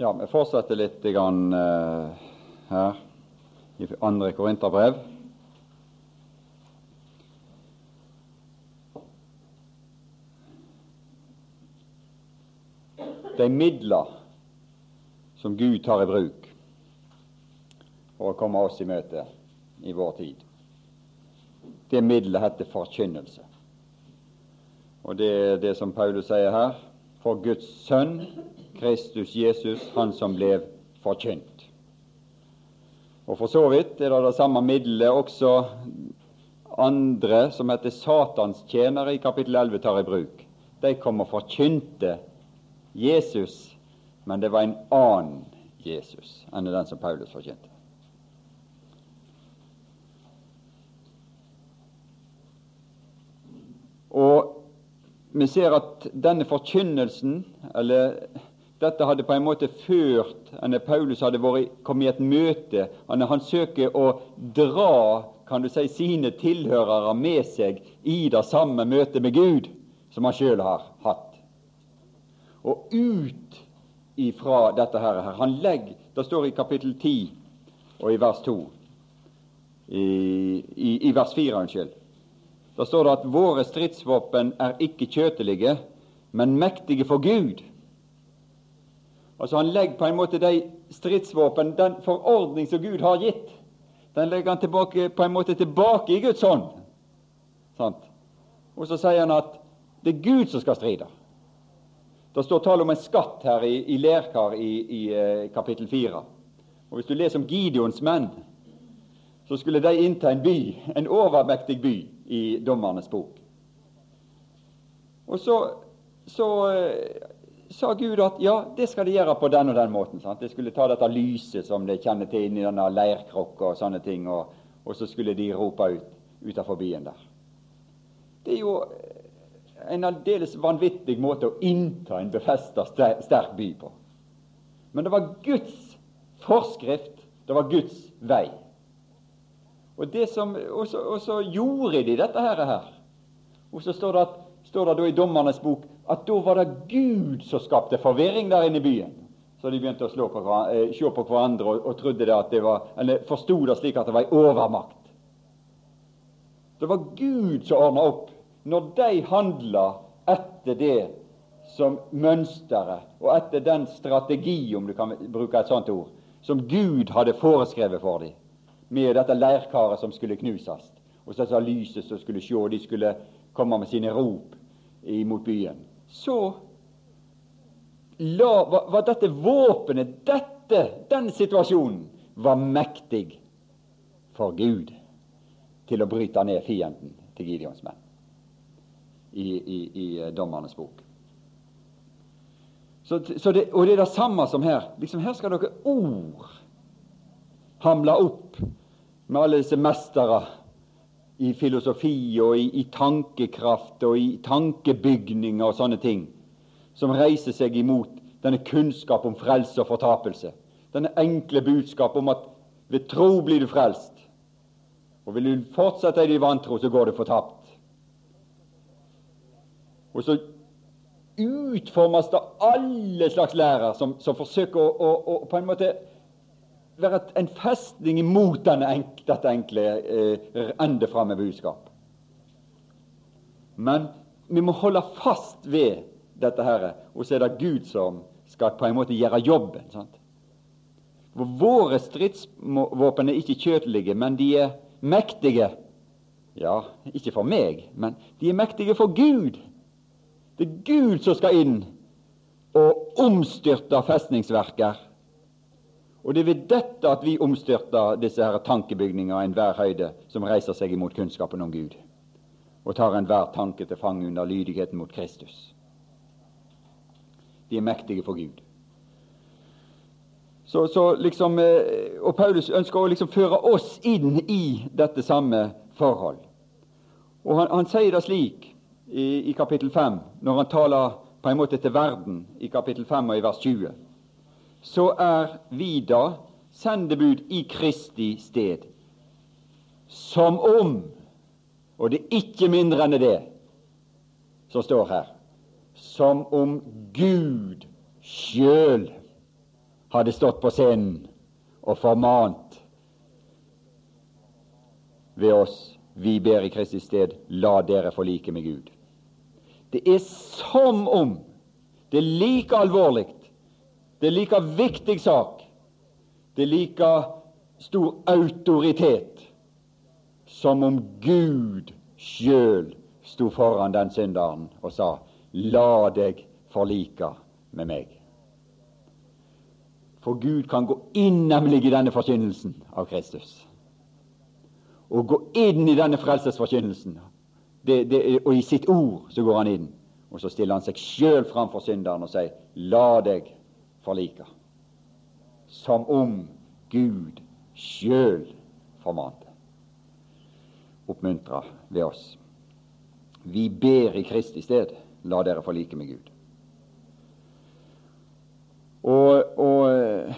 Ja, vi fortsetter litt grann, uh, her i andre Korinterbrev. De midler som Gud tar i bruk for å komme oss i møte i vår tid. Det middelet heter forkynnelse. Og det er det som Paulus sier her. For Guds sønn Kristus Jesus, han som ble forkynt. Og For så vidt er det det samme middelet også andre som heter Satans tjenere i kapittel 11 tar i bruk. De kom og forkynte Jesus, men det var en annen Jesus enn den som Paulus forkynte. Og vi ser at denne forkynnelsen, eller dette hadde på en måte ført når Paulus hadde vært, kommet i et møte Han, han søker å dra kan du si, sine tilhørere med seg i det samme møtet med Gud som han sjøl har hatt. Og ut ifra dette her, han legger Det står i kapittel 10 og i vers 2 i, i, i vers 4, unnskyld. Da står det at våre stridsvåpen er ikke kjøtelige, men mektige for Gud. Altså Han legger på en måte de stridsvåpen, den forordning som Gud har gitt, den legger han tilbake, på en måte tilbake i Guds hånd. Sant? Og så sier han at det er Gud som skal stride. Det står tall om en skatt her i, i Lerkar i, i eh, kapittel 4. Og Hvis du leser om Gideons menn, så skulle de innta en by, en overmektig by, i Dommernes bok. Og så, så uh, sa Gud at ja, det skal de gjøre på den og den måten. Sant? De skulle ta dette lyset som de kjenner til inni denne leirkrukka og sånne ting, og, og, så skulle de rope ut utafor byen der. Det er jo en aldeles vanvittig måte å innta en befesta, sterk by på. Men det var Guds forskrift, det var Guds vei. Og, som, så, gjorde de dette her. Og så står det, står det da i Dommernes bok at da var det Gud som skapte forvirring der inne i byen. Så de begynte å på, eh, se på hverandre og, og trodde det at det var, eller forsto det slik at det var en overmakt. Det var Gud som ordna opp når de handla etter det som mønsteret og etter den strategi, om du kan bruke et sånt ord, som Gud hadde foreskrevet for dem med dette leirkaret som skulle knuses, og så sa lyset som skulle sjå, de skulle komme med sine rop imot byen. Så la, var, var dette våpenet, dette, den situasjonen, var mektig for Gud til å bryte ned fienden til Gideons menn i, i, i eh, Dommernes bok. Så, så det, og det er det samme som her. Liksom Her skal dere ord hamle opp med alle disse mestere i filosofi og i, i, tankekraft og i tankebygninger og sånne ting, som reiser seg imot denne kunnskap om frelse og fortapelse. Denne enkle budskap om at ved tro blir du frelst. Og vil du fortsette i din vantro, så går du fortapt. Og så utformes det alle slags lærer som, som forsøker å, å, å, på en måte være en festning imot enk, dette enkle eh, endeframme budskap. Men vi må holde fast ved dette her, og så er det Gud som skal på en måte gjøre jobben. sant? Våre stridsvåpen er ikke kjøtelige, men de er mektige. Ja, ikke for meg, men de er mektige for Gud. Det er Gud som skal inn og omstyrte festningsverker og det er ved dette at vi omstyrter disse her tankebygninger av enhver høyde som reiser seg imot kunnskapen om Gud, og tar enhver tanke til fange under lydigheten mot Kristus. De er mektige for Gud. Så, så liksom, eh, og Paulus ønsker å liksom føre oss inn i dette samme forhold. Og Han, han sier det slik i, i kapittel 5, når han taler på en måte til verden i kapittel 5 og i vers 20 så er vi da sendebud i Kristi sted. Som om Og det er ikke mindre enn det som står her. Som om Gud sjøl hadde stått på scenen og formant ved oss. Vi ber i Kristi sted, la dere forlike med Gud. Det er som om det er like alvorlig, det er like viktig sak, det er like stor autoritet som om Gud sjøl sto foran den synderen og sa La deg forlike med meg. For Gud kan gå inn nemlig i denne forkynnelsen av Kristus. Og gå inn i denne frelsesforkynnelsen. Det, det, og i sitt ord så går han inn. Og så stiller han seg sjøl framfor synderen og sier, La deg forlike. Som om Gud sjøl formante. Oppmuntra ved oss. Vi ber i Kristi sted, la dere forlike med Gud. Og, og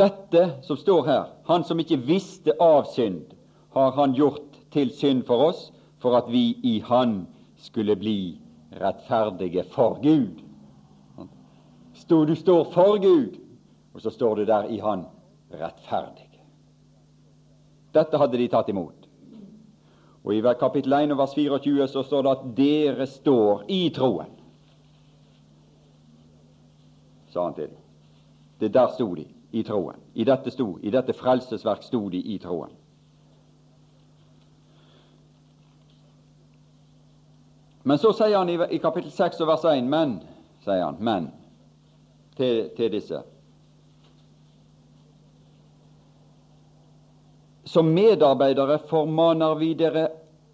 dette som står her, han som ikke visste av synd, har han gjort til synd for oss, for at vi i Han skulle bli rettferdige for Gud. Du står for Gud, og så står du der i Han rettferdig. Dette hadde de tatt imot. Og I kapittel 1 vers 24 så står det at dere står i troen. Sa han til dem. Det der sto de, i troen. I dette, sto, i dette frelsesverk sto de i troen. Men så sier han i, i kapittel 6 og vers 1 men, sier han, men til, til disse. Som medarbeidere formaner vi dere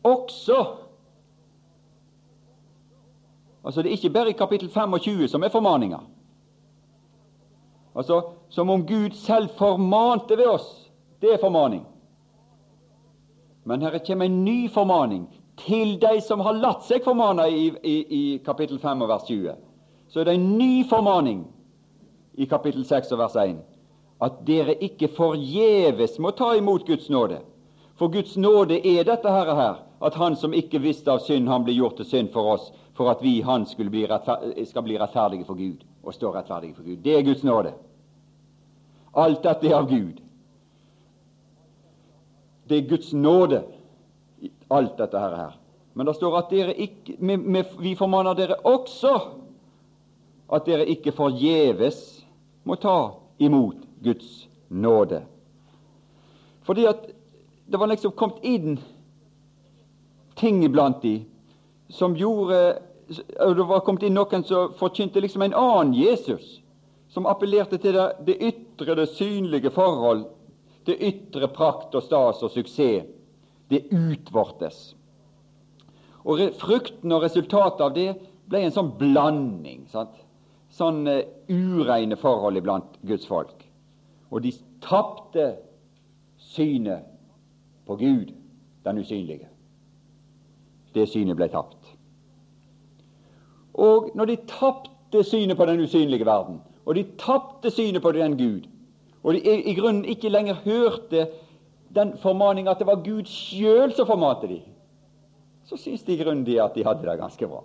også. Altså Det er ikke bare i kapittel 25 som er formaninga. Altså Som om Gud selv formante ved oss. Det er formaning. Men her kommer en ny formaning til de som har latt seg formane i, i, i kapittel 5 og vers 20. Så er det en ny formaning i kapittel 6 og vers 1 at dere ikke forgjeves må ta imot Guds nåde. For Guds nåde er dette her, her at Han som ikke visste av synd, han ble gjort til synd for oss, for at vi han bli skal bli rettferdige for Gud og stå rettferdige for Gud. Det er Guds nåde. Alt dette er av Gud. Det er Guds nåde alt dette her. Men det står at dere ikke, vi formaner dere også at dere ikke forgjeves må ta imot Guds nåde. Fordi at det var liksom kommet inn ting iblant de som gjorde Det var kommet inn noen som forkynte liksom en annen Jesus, som appellerte til det, det ytre, det synlige forhold, det ytre prakt og stas og suksess det utvortes. Og Frukten og resultatet av det ble en sånn blanding. Sant? Sånn uh, ureine forhold iblant Guds folk. Og de tapte synet på Gud, den usynlige. Det synet ble tapt. Og når de tapte synet på den usynlige verden, og de tapte synet på den Gud, og de i grunnen ikke lenger hørte den formaninga at det var Gud sjøl som formante de, så syns de i grunnen at de hadde det ganske bra.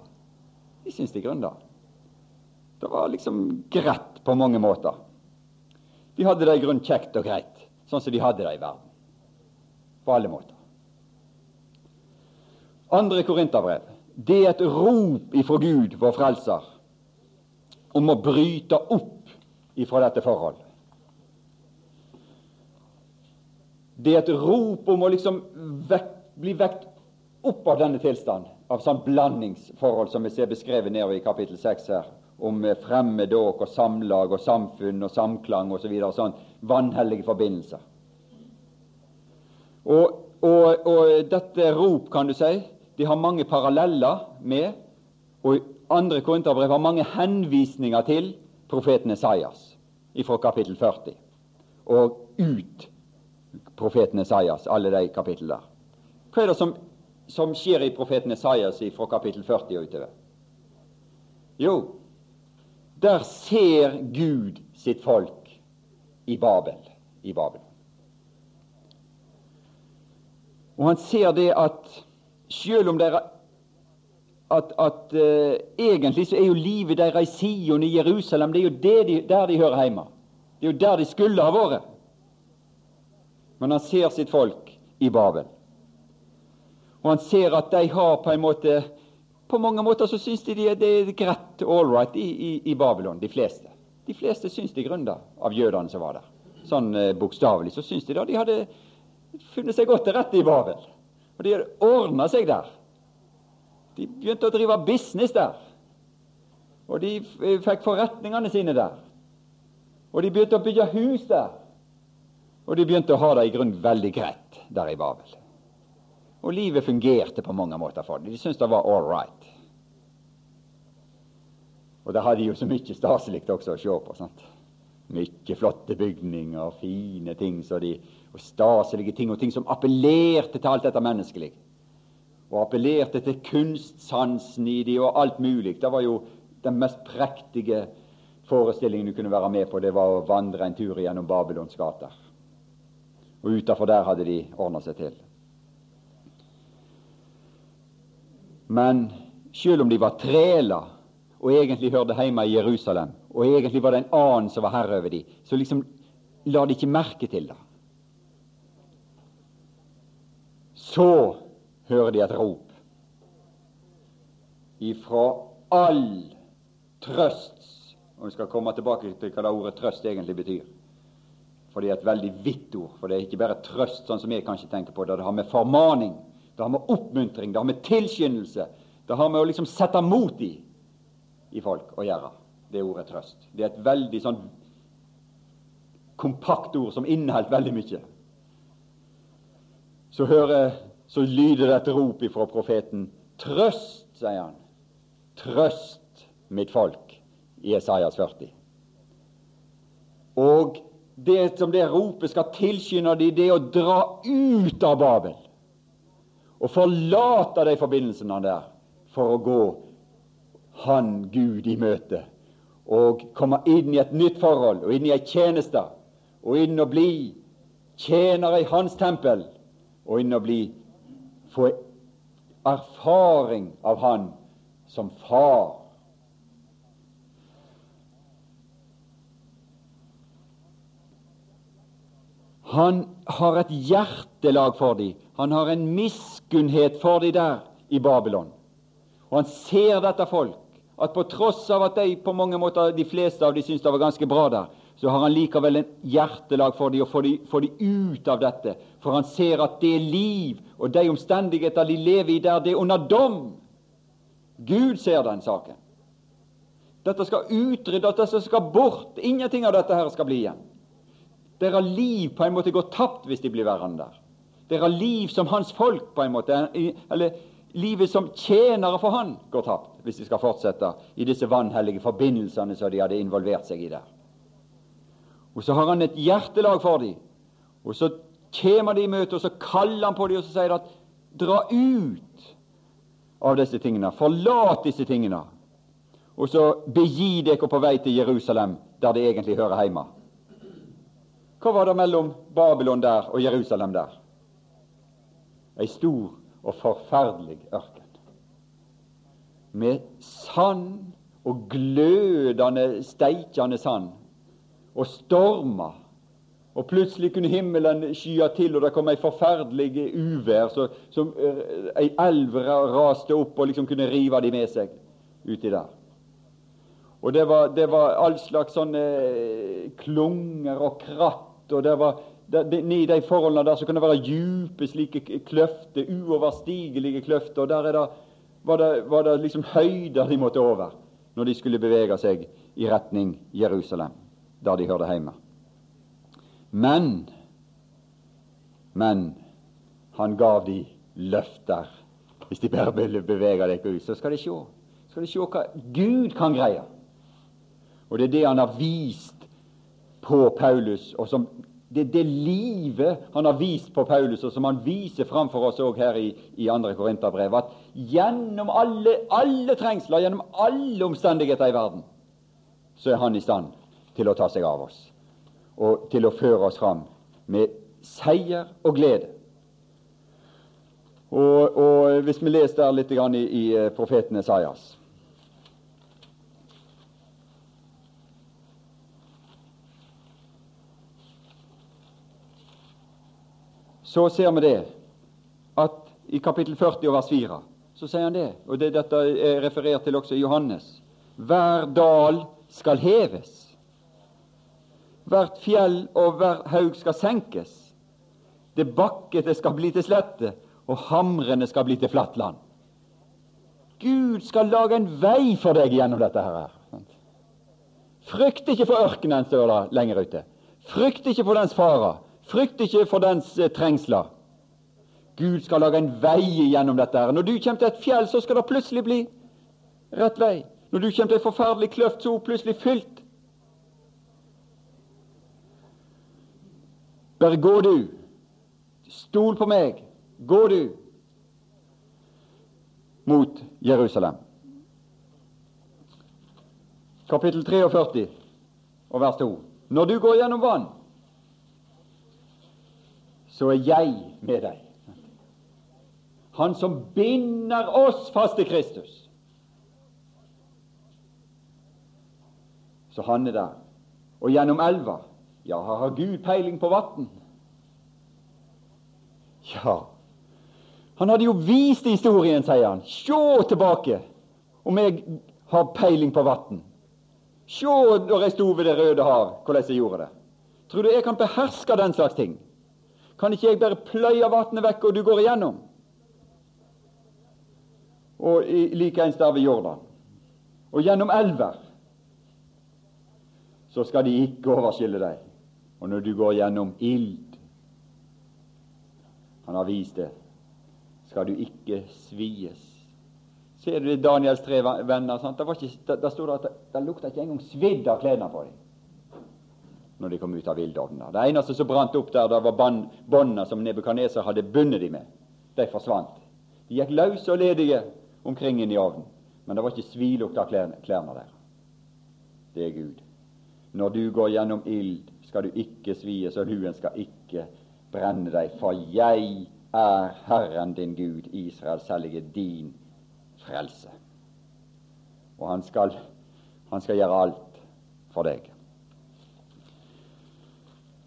De syns de i grunnen det. Det var liksom greit på mange måter. De hadde det i grunnen kjekt og greit, sånn som de hadde det i verden. På alle måter. Andre Korinterbrev, det er et rop ifra Gud, vår Frelser, om å bryte opp ifra dette forholdet. Det er et rop om å liksom vekt, bli vekt opp av denne tilstand, av sånn blandingsforhold som vi ser beskrevet nedover i kapittel 6 her, om fremmedåk og samlag og samfunn og samklang osv. Så sånn vanhellige forbindelser. Og, og, og, dette rop, kan du si, de har mange paralleller med, og andre korinterbrev har mange henvisninger til profeten Esaias fra kapittel 40 og ut profeten Esaias, alle de kapitlene der. Hva er det som, som skjer i profeten Esaias fra kapittel 40 og utover? Jo, der ser Gud sitt folk i Babel. I Babel. Og han ser det at selv om dere at, at uh, egentlig så er jo livet deres i Sion i Jerusalem det er jo de, der de hører hjemme. Det er jo der de skulle ha vært. Men han ser sitt folk i Babel. Og han ser at de har på en måte På mange måter så syns de det er greit, all right, i, i, i Babylon, de fleste. De fleste syns de grunna av jødene som var der. Sånn eh, bokstavelig så syns de da de hadde funnet seg godt til rette i Babel. Og de hadde ordna seg der. De begynte å drive business der. Og de fikk forretningene sine der. Og de begynte å bygge hus der. Og de begynte å ha det i grunnen veldig greit der i Babel. Og livet fungerte på mange måter for dem. De syntes det var all right. Og da hadde de jo så mye staselig også å se på. sant? Mye flotte bygninger, og fine ting de, og staselige ting, og ting som appellerte til alt dette menneskelige. Og appellerte til kunstsansen i de og alt mulig. Det var jo den mest prektige forestillingen du kunne være med på, det var å vandre en tur gjennom Babylons gater. Og utafor der hadde de ordna seg til. Men selv om de var treler og egentlig hørte hjemme i Jerusalem, og egentlig var det en annen som var herre over dem, så liksom la de ikke merke til det. Så hører de et rop ifra all trøsts Og vi skal komme tilbake til hva det ordet trøst egentlig betyr. For det er et veldig vidt ord. For det er ikke bare trøst, sånn som jeg kanskje tenker på det. Det har med formaning, det har med oppmuntring, det har med tilskyndelse, det har med å liksom sette mot i i folk å gjøre, det ordet trøst. Det er et veldig sånn kompakt ord som inneholder veldig mye. Så hører, så lyder det et rop ifra profeten. Trøst, sier han. Trøst mitt folk, i Esaias 40. Og det som det ropet skal tilskynde de, det er å dra ut av Babel og forlate de forbindelsene der for å gå han Gud i møte og komme inn i et nytt forhold og inn i ei tjeneste og inn og bli tjenere i Hans tempel og inn og bli få erfaring av Han som far. Han har et hjertelag for dem. Han har en miskunnhet for dem der i Babylon. Og han ser dette folk at på tross av at de på mange måter, de fleste av de syntes det var ganske bra der, så har han likevel en hjertelag for dem og får de, de ut av dette. For han ser at det liv og de omstendigheter de lever i der, det er under dom. Gud ser den saken. Dette skal utryddes, dette skal bort. Ingenting av dette her skal bli igjen. Deres liv på en måte går tapt hvis de blir værende der. Deres liv som hans folk, på en måte, eller livet som tjenere for Han går tapt hvis de skal fortsette i disse vanhellige forbindelsene som de hadde involvert seg i der. Og Så har han et hjertelag for dem, og så kommer de i møte, og så kaller han på dem og så sier at dra ut av disse tingene, forlat disse tingene, og så begi dere på vei til Jerusalem, der det egentlig hører hjemme. Hva var det mellom Babylon der og Jerusalem der? Ei stor og forferdelig ørken. Med sand og glødende, steikende sand og stormer. Og plutselig kunne himmelen skye til, og det kom ei forferdelig uvær, så, som uh, ei elv raste opp og liksom kunne rive de med seg uti der. Og det var, det var all slags sånne eh, klunger og kratt, og det var i de forholdene der så kan det være djupe slike kløfter, uoverstigelige kløfter. og Der er det, var, det, var det liksom høyder de måtte over når de skulle bevege seg i retning Jerusalem, der de hørte hjemme. Men men han gav de løfter. Hvis de bare ville bevege deg ut, så skal de se. Skal de se hva Gud kan greie. Og det er det han har vist på Paulus, og som det, det livet han har vist på Paulus, og som han viser framfor oss òg her i, i 2. Korinterbrev, at gjennom alle, alle trengsler, gjennom alle omstendigheter i verden, så er han i stand til å ta seg av oss og til å føre oss fram med seier og glede. Og, og hvis vi leser der litt i, i eh, profeten Esaias. Så ser vi det at i kapittel 40 og vers 4 så sier han det, og det dette er referert til også i Johannes. Hver dal skal heves, hvert fjell og hver haug skal senkes. Det bakkete skal bli til slette, og hamrene skal bli til flatt land. Gud skal lage en vei for deg gjennom dette her. Frykt ikke for ørkenen, står det lenger ute. Frykt ikke for dens farer. Frykt ikke for dens eh, trengsler. Gud skal lage en vei gjennom dette. Når du kommer til et fjell, så skal det plutselig bli rett vei. Når du kommer til et forferdelig kløft, så er hun plutselig fylt. Bare gå, du. Stol på meg. Gå, du mot Jerusalem. Kapittel 43 og vers 2. Når du går gjennom vann, så er jeg med deg. Han som binder oss fast til Kristus. Så han er der. Og gjennom elva Ja, har Gud peiling på vann? Ja, han hadde jo vist historien, sier han. Sjå tilbake om jeg har peiling på vann. Sjå når jeg sto ved Det røde hav, hvordan jeg gjorde det. Tror du jeg kan beherske den slags ting? Kan ikke jeg bare pløye vannet vekk, og du går igjennom? og likeens der ved Jordan. Og gjennom elver så skal de ikke overskille deg. Og når du går gjennom ild Han har vist det. Skal du ikke svies. Ser du det Daniels tre venner? Sant? Der, ikke, der, der det at det, det lukta ikke engang svidd av klærne på dem når de kom ut av ildovnen. Det eneste som brant opp der, det var båndene som Nebukadneser hadde bundet dem med. De forsvant. De gikk løse og ledige omkring inn i ovnen. Men det var ikke svilukt av klærne der. Det er Gud. Når du går gjennom ild, skal du ikke svies, og luen skal ikke brenne deg, for jeg er Herren din Gud, Israels hellige, din frelse. Og han skal, han skal gjøre alt for deg.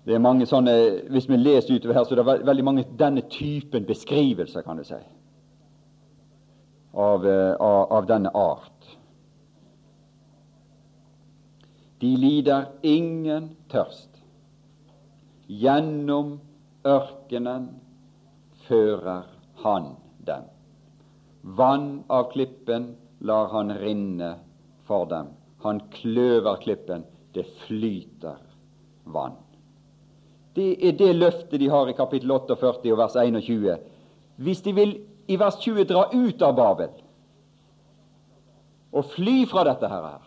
Det er mange sånne, Hvis vi leser utover her, så er det veldig mange denne typen beskrivelser, kan du si av, eh, av, av denne art. De lider ingen tørst. Gjennom ørkenen fører han dem. Vann av klippen lar han rinne for dem. Han kløver klippen, det flyter vann. Det er det løftet de har i kapittel 48 og vers 21. Hvis de vil i vers 20 dra ut av Babel og fly fra dette her.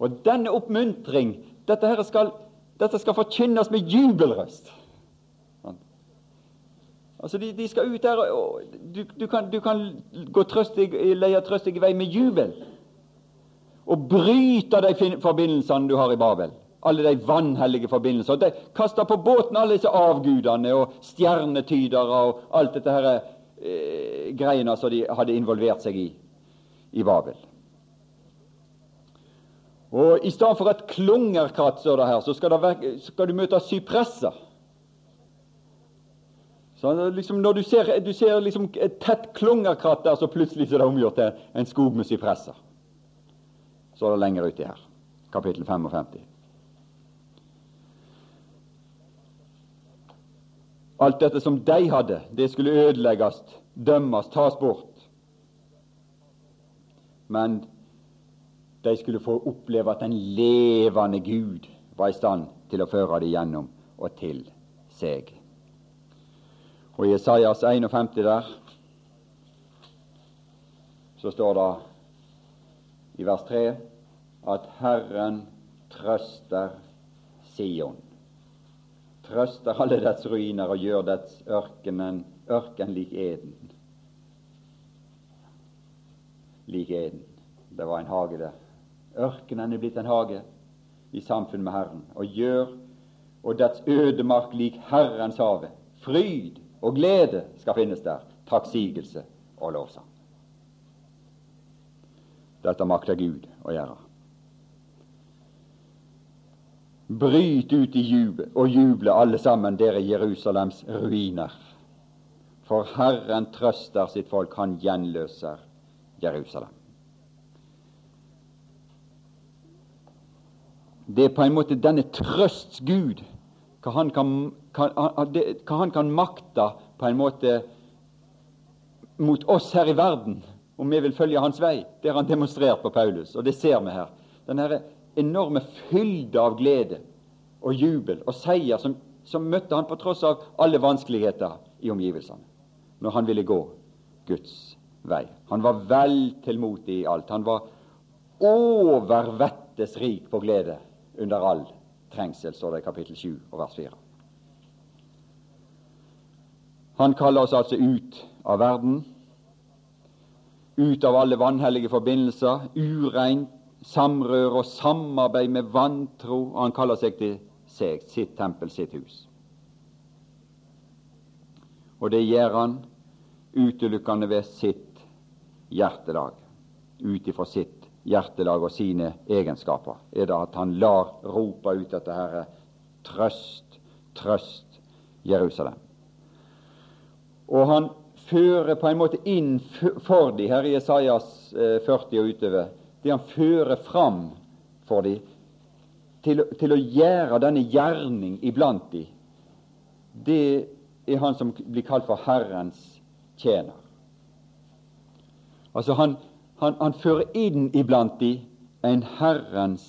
Og denne oppmuntring, dette, her skal, dette skal forkynnes med jubelrøst. Altså, de, de, skal ut der, og du, du, kan, du kan, gå trøstig, leie trøstig vei med jubel. Og bryte de forbindelsene du har i Babel alle de vanhellige forbindelser. De kasta på båten alle disse avgudene og stjernetydere og alt dette her, eh, greiene som de hadde involvert seg i i Babel. Og I stedet for et klungerkratt, står det her, så skal, det skal du møte sypresser. Så liksom Når du ser, du ser liksom et tett klungerkratt der, så plutselig er det omgjort til en skog med sypresser. Så er det lenger uti her, kapittel 55. Alt dette som de hadde, det skulle ødelegges, dømmes, tas bort. Men de skulle få oppleve at den levende Gud var i stand til å føre dem gjennom og til seg. Og i Jesajas 51 der så står det i vers 3 at Herren trøster Sion trøster alle dets ruiner og gjør dets ørkenen, ørken lik Eden. Lik Eden. Det var en hage der. Ørkenen er blitt en hage i samfunn med Herren, og gjør og dets ødemark lik Herrens havet. Fryd og glede skal finnes der. takksigelse og lovsang. Dette makter Gud å gjøre. Bryt ut i jubel og juble alle sammen, dere Jerusalems ruiner. For Herren trøster sitt folk, han gjenløser Jerusalem. Det er på en måte denne trøsts Gud, hva han kan, kan, hva han kan makte på en måte mot oss her i verden, om vi vil følge hans vei. Det har han demonstrert på Paulus, og det ser vi her. Denne enorme fylde av glede og jubel og seier som, som møtte han på tross av alle vanskeligheter i omgivelsene, når han ville gå Guds vei. Han var vel til mote i alt. Han var overvettes rik på glede under all trengsel, står det i kapittel 7 og vers 4. Han kaller oss altså ut av verden, ut av alle vanhellige forbindelser, ureint samrøre og samarbeid med vantro, og han kaller seg til seg, sitt tempel, sitt hus. Og det gjør han utelukkende ved sitt hjertelag, ut ifra sitt hjertelag og sine egenskaper, er det at han lar rope ut dette herre trøst, trøst Jerusalem. Og han fører på en måte inn for de her i Jesajas 40 eh, og utover det han fører fram for dem, til, til å gjøre denne gjerning iblant dem, det er han som blir kalt for Herrens tjener. Altså han, han, han fører inn iblant de en Herrens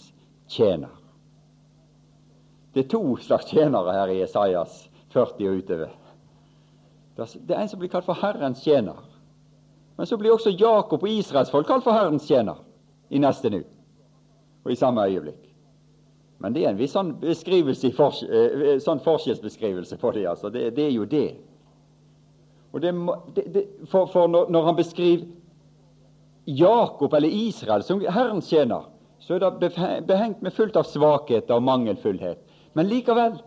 tjener. Det er to slags tjenere her i Esaias 40 og utover. Det er en som blir kalt for Herrens tjener. Men så blir også Jakob og Israels folk kalt for Herrens tjener i neste nu og i samme øyeblikk. Men det er en viss sånn, fors eh, sånn forskjellsbeskrivelse på det. altså. Det, det, er jo det. Og det, det for, for når, når, han beskriver Jakob eller Israel som Herrens tjener, så er det behengt med fullt av svakheter og mangelfullhet. Men likevel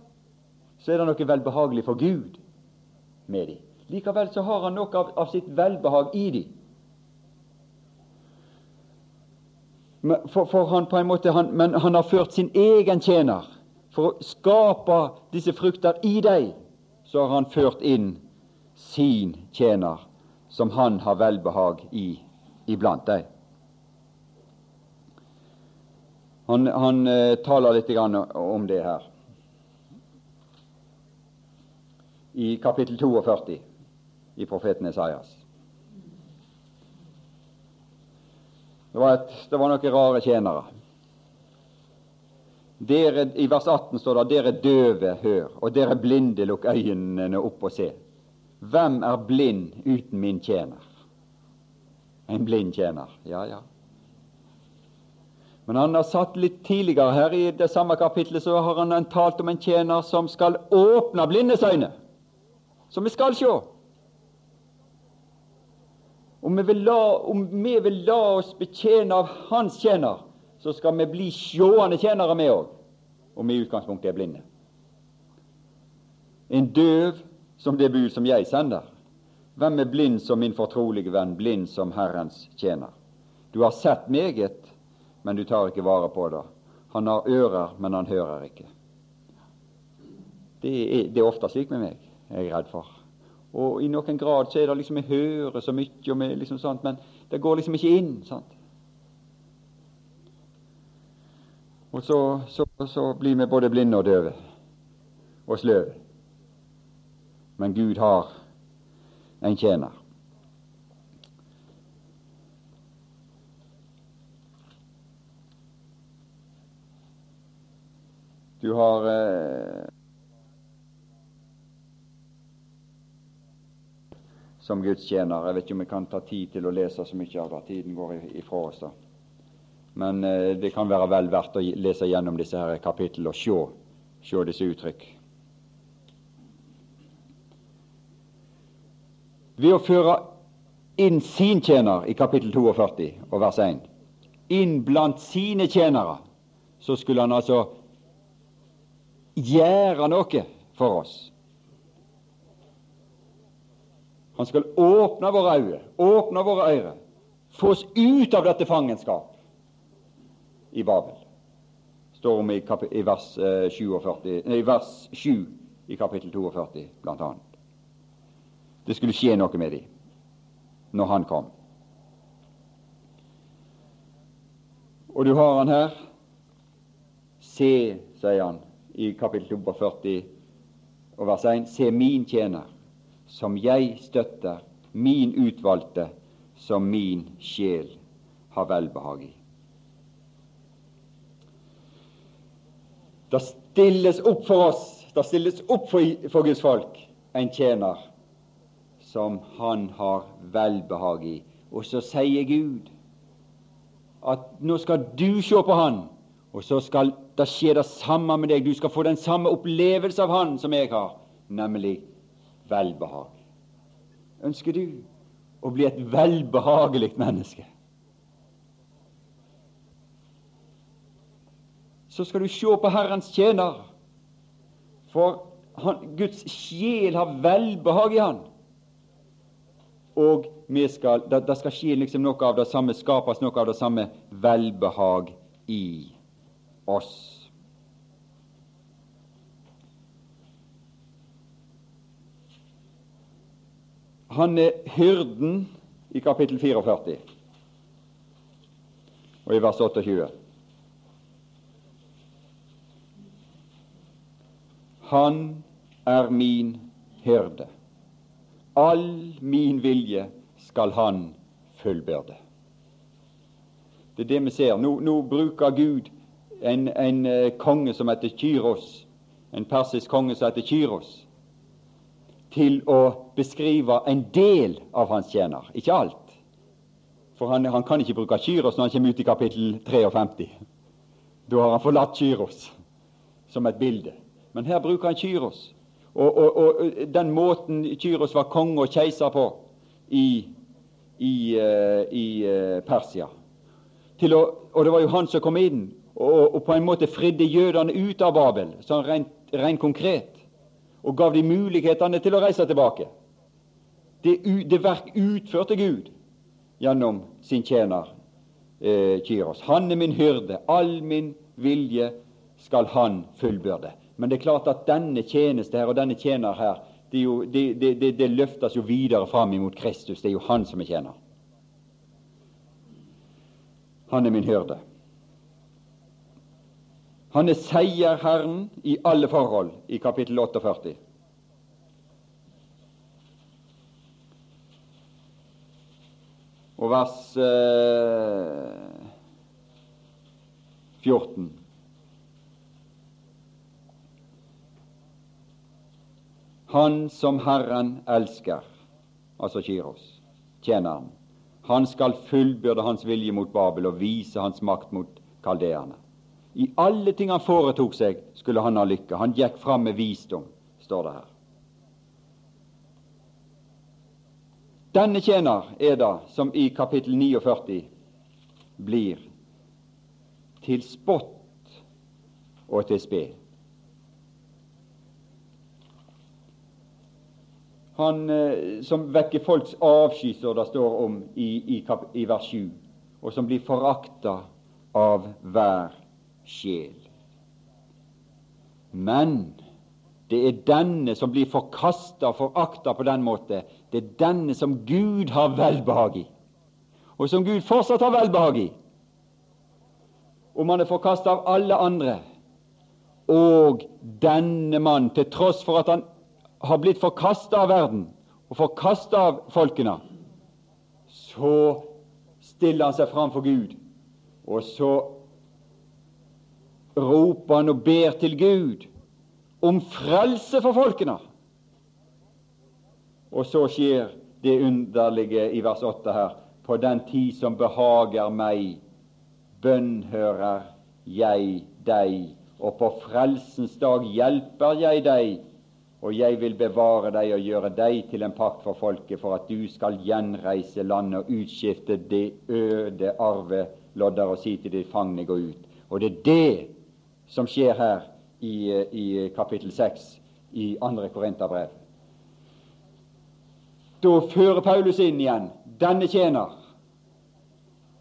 så er det noe velbehagelig for Gud med dem. Likevel så har han noe av, av sitt velbehag i dem. For, for, han på en måte, han, Men han har ført sin egen tjener. For å skape disse frukter i deg, så har han ført inn sin tjener, som han har velbehag i iblant deg. Han, han eh, taler litt om det her. i kapittel 42 i profeten Esaias. Det var, et, det var noen rare tjenere. Dere, I vers 18 står det 'Dere døve, hør', og 'dere blinde, lukk øynene opp og se'. Hvem er blind uten min tjener? En blind tjener. Ja, ja. Men han har satt litt tidligere her i det samme kapitlet så har han talt om en tjener som skal åpne blindes øyne som vi skal sjå. Om vi, vil la, om vi vil la oss betjene av Hans tjener, så skal vi bli sjående tjenere, vi òg, om vi i utgangspunktet er blinde. En døv som det bud som jeg sender. Hvem er blind som min fortrolige venn, blind som Herrens tjener? Du har sett meget, men du tar ikke vare på det. Han har ører, men han hører ikke. Det er, det er ofte slik med meg er jeg redd for. Og i noen grad så er det liksom Vi hører så mye, og vi liksom sånt, men det går liksom ikke inn. sant? Og så, så, så blir vi både blinde og døve og sløve. Men Gud har en tjener. Du har eh, som Guds tjener. Jeg vet ikke om vi kan ta tid til å lese så mye av det. Tiden går ifra oss. da. Men eh, det kan være vel verdt å lese gjennom disse her kapitlene og se, se disse uttrykk. Ved å føre inn sin tjener i kapittel 42 og vers 1, inn blant sine tjenere, så skulle han altså gjøre noe for oss. Han skal åpne våre øyne, åpne våre ører, få oss ut av dette fangenskap i Babel. står om i, i, vers, eh, 47, nei, vers 7 i kapittel 42, blant annet. Det skulle skje noe med dem når han kom. Og du har han her. Se, sier han i kapittel 42 og vers 1, se min tjener, som jeg støtter, min utvalgte, som min sjel har velbehag i. Det stilles opp for oss, det stilles opp for, for Guds folk, en tjener som han har velbehag i. Og så sier Gud at nå skal du se på han, og så skal det skje det samme med deg. Du skal få den samme opplevelse av han som jeg har, nemlig velbehag. Ønsker du å bli et velbehagelig menneske? Så skal du se på Herrens tjener, for han, Guds sjel har velbehag i han. Og skal, det, det, skal skje liksom noe av det samme, skapes noe av det samme velbehag i oss. Han er hyrden i kapittel 44 og i vers 28. Han er min hyrde. All min vilje skal han fullbyrde. Det er det vi ser. Nå, nå bruker Gud en, en, eh, konge som heter Kyros, en persisk konge som heter Kyros, til å beskrive en del av hans tjener, ikke alt. For han, han kan ikke bruke Kyros når han kommer ut i kapittel 53. Da har han forlatt Kyros som et bilde. Men her bruker han Kyros. Og, og, og, den måten Kyros var konge og keiser på i, i, uh, i uh, Persia. Å, og det var jo han som kom inn og, og på en måte fridde jødene ut av Babel, sånn rent, rent konkret, og gav de mulighetene til å reise tilbake. Det, det verk utførte Gud gjennom sin tjener eh, Kyros. Han er min hyrde, all min vilje skal han fullbyrde. Men det er klart at denne tjeneste her og denne tjener her, det, jo, det, det, løftes jo videre fram imot Kristus. Det er jo han som er tjener. Han er min hyrde. Han er seierherren i alle forhold i kapittel 48. Og vers eh, 14. Han som Herren elsker, altså Kiros, tjeneren, han skal fullbyrde hans vilje mot Babel og vise hans makt mot kaldeerne. I alle ting han foretok seg, skulle han ha lykke. Han gikk fram med visdom, står det her. Denne tjener er da, som i kapittel 49 blir til spott og til spe. Han eh, som vekker folks avsky, som det står om i, i, i vers 7, og som blir forakta av hver sjel. Men det er denne som blir forkasta og forakta på den måte. Det er denne som Gud har velbehag i, og som Gud fortsatt har velbehag i. Om han er forkasta av alle andre, og denne mann, til tross for at han har blitt forkasta av verden og forkasta av folkene, så stiller han seg fram for Gud, og så roper han og ber til Gud om frelse for folkene. Og så skjer det underlige i vers 8 her. På den tid som behager meg, bønnhører jeg deg, og på frelsens dag hjelper jeg deg, og jeg vil bevare deg og gjøre deg til en pakt for folket, for at du skal gjenreise landet og utskifte det øde arvelodder og si til de fangne gå ut. Og det er det som skjer her i, i kapittel 6 i 2. Korinterbrev. Da fører Paulus inn igjen denne tjener.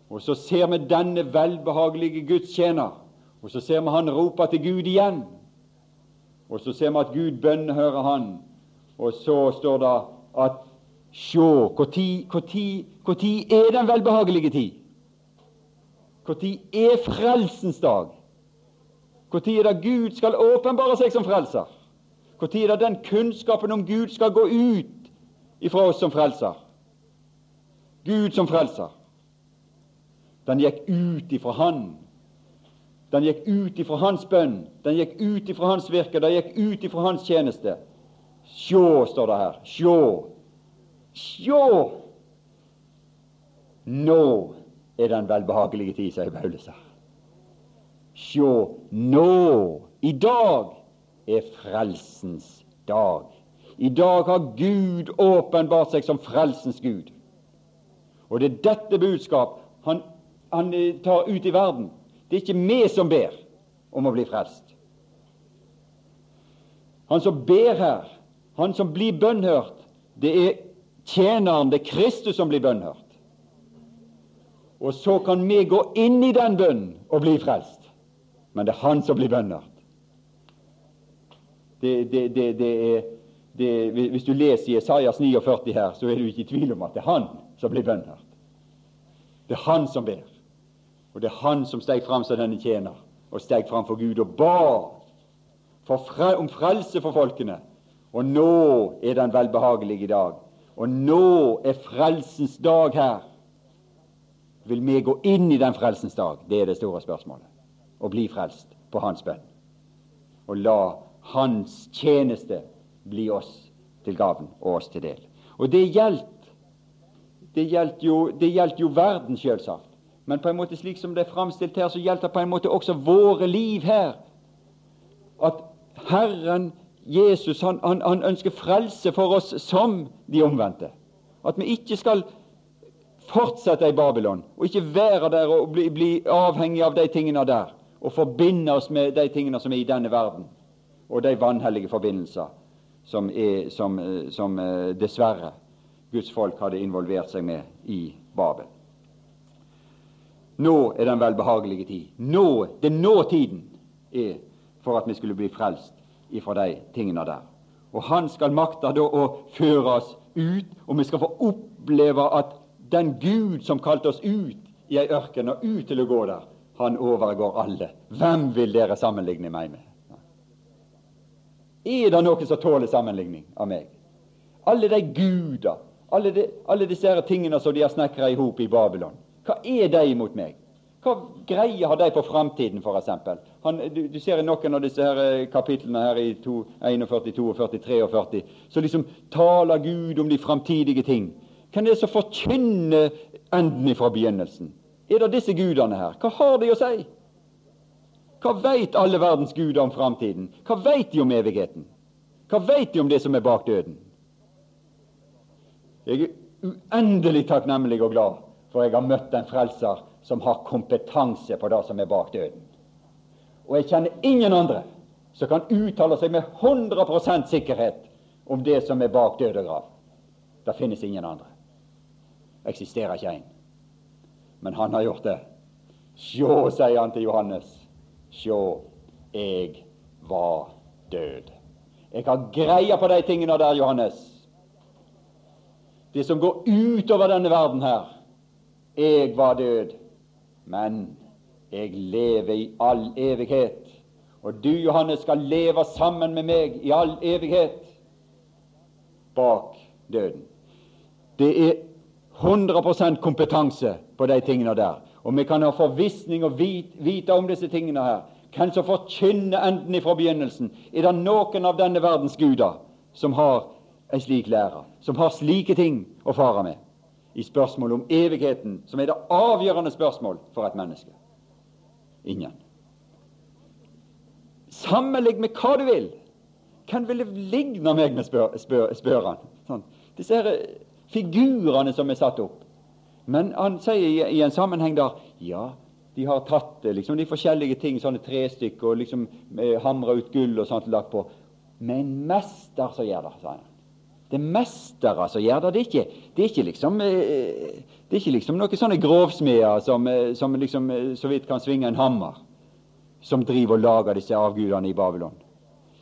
Og så ser vi denne velbehagelige Guds tjener. Og så ser vi han roper til Gud igjen. Og så ser vi at Gud bønnhører han. Og så står det at Sjå, når er den velbehagelige tid? Når er frelsens dag? Når er det Gud skal åpenbare seg som frelser? Når er det den kunnskapen om Gud skal gå ut ifra oss som frelser? Gud som frelser. Den gikk ut ifra Han. Den gikk ut ifra Hans bønn. Den gikk ut ifra Hans virke. Den gikk ut ifra Hans tjeneste. Sjå, står det her. Sjå. Sjå! Nå er den velbehagelige tid, sier Paulus her. Sjå, nå, i dag, er frelsens dag. I dag har Gud åpenbart seg som frelsens Gud. Og det er dette budskap han, han tar ut i verden. Det er ikke vi som ber om å bli frelst. Han som ber her, han som blir bønnhørt, det er tjeneren, det er Kristus som blir bønnhørt. Og så kan vi gå inn i den bønnen og bli frelst. Men det er han som blir bønnhørt. Det, det, det, er, hvis du leser Jesajas 49 her, så er du ikke i tvil om at det er han som blir bønnhørt. Det er han som ber. Og det er han som steg fram som denne tjener, og steg fram for Gud og ba fre, om frelse for folkene. Og nå er den velbehagelige dag. Og nå er frelsens dag her. Vil vi gå inn i den frelsens dag? Det er det store spørsmålet. Og bli frelst på Hans bønn. Og la Hans tjeneste bli oss til gaven og oss til del. Og det gjelder det gjaldt jo, det gjaldt jo verden, selvsagt. Men på en måte slik som det er framstilt her, så gjaldt det på en måte også våre liv her. At Herren Jesus han, han, han ønsker frelse for oss som de omvendte. At vi ikke skal fortsette i Babylon, og ikke være der og bli, bli avhengig av de tingene der, og forbinde oss med de tingene som er i denne verden, og de vanhellige forbindelser som, er, som, som eh, dessverre Guds folk hadde involvert seg med i Babel. Nå er den velbehagelige tid. Nå, Det er nå er for at vi skulle bli frelst ifra de tingene der. Og Han skal makte da å føre oss ut, og vi skal få oppleve at den Gud som kalte oss ut i ei ørken og ut til å gå der, han overgår alle. Hvem vil dere sammenligne meg med? Er det noen som tåler sammenligning av meg? Alle de guder, alle, de, alle disse tingene som de har snekra i hop i Babylon. Hva er de mot meg? Hva greie har de på framtiden, f.eks.? Du, du ser i noen av disse her eh, kapitlene her i 41, 42, 43, så liksom taler Gud om de framtidige ting. Hvem er det som forkynner enden fra begynnelsen? Er det disse gudene her? Hva har de å si? Hva veit alle verdens guder om framtiden? Hva veit de om evigheten? Hva veit de om det som er bak døden? Jeg er uendelig takknemlig og glad for jeg har møtt en frelser som har kompetanse på det som er bak døden. Og jeg kjenner ingen andre som kan uttale seg med 100% sikkerhet om det som er bak død og grav. Det finnes ingen andre. Eksisterer ikke en. Men han har gjort det. Sjå, sier han til Johannes. Sjå, jeg var død. Jeg har greie på de tingene der, Johannes det som går utover denne verden her. Jeg var død, men jeg lever i all evighet. Og du, Johannes, skal leve sammen med meg i all evighet bak døden. Det er 100% kompetanse på de tingene der. Og vi kan ha forvissning og vite, om disse tingene her. Hvem som forkynner enden ifra begynnelsen? Er det noen av denne verdens guder som har en slik lærer, som har slike ting å fare med i spørsmålet om evigheten, som er det avgjørende spørsmål for et menneske. Ingen. Sammenlign med hva du vil. Hvem vil det ligne meg med, spør, spør, spør han. Sånn. Disse her figurene som er satt opp. Men han sier i, en sammenheng der ja, de har tatt liksom, de forskjellige ting, sånne trestykker, og liksom eh, hamra ut gull og sånt lagt på. Men en mester så gjør det, sa han. Det er mestere som gjør det. Det er ikke, det er ikke liksom eh, det er ikke liksom noen sånne grovsmeder som, eh, som liksom eh, så vidt kan svinge en hammer, som driver og lager disse avgudene i Babylon.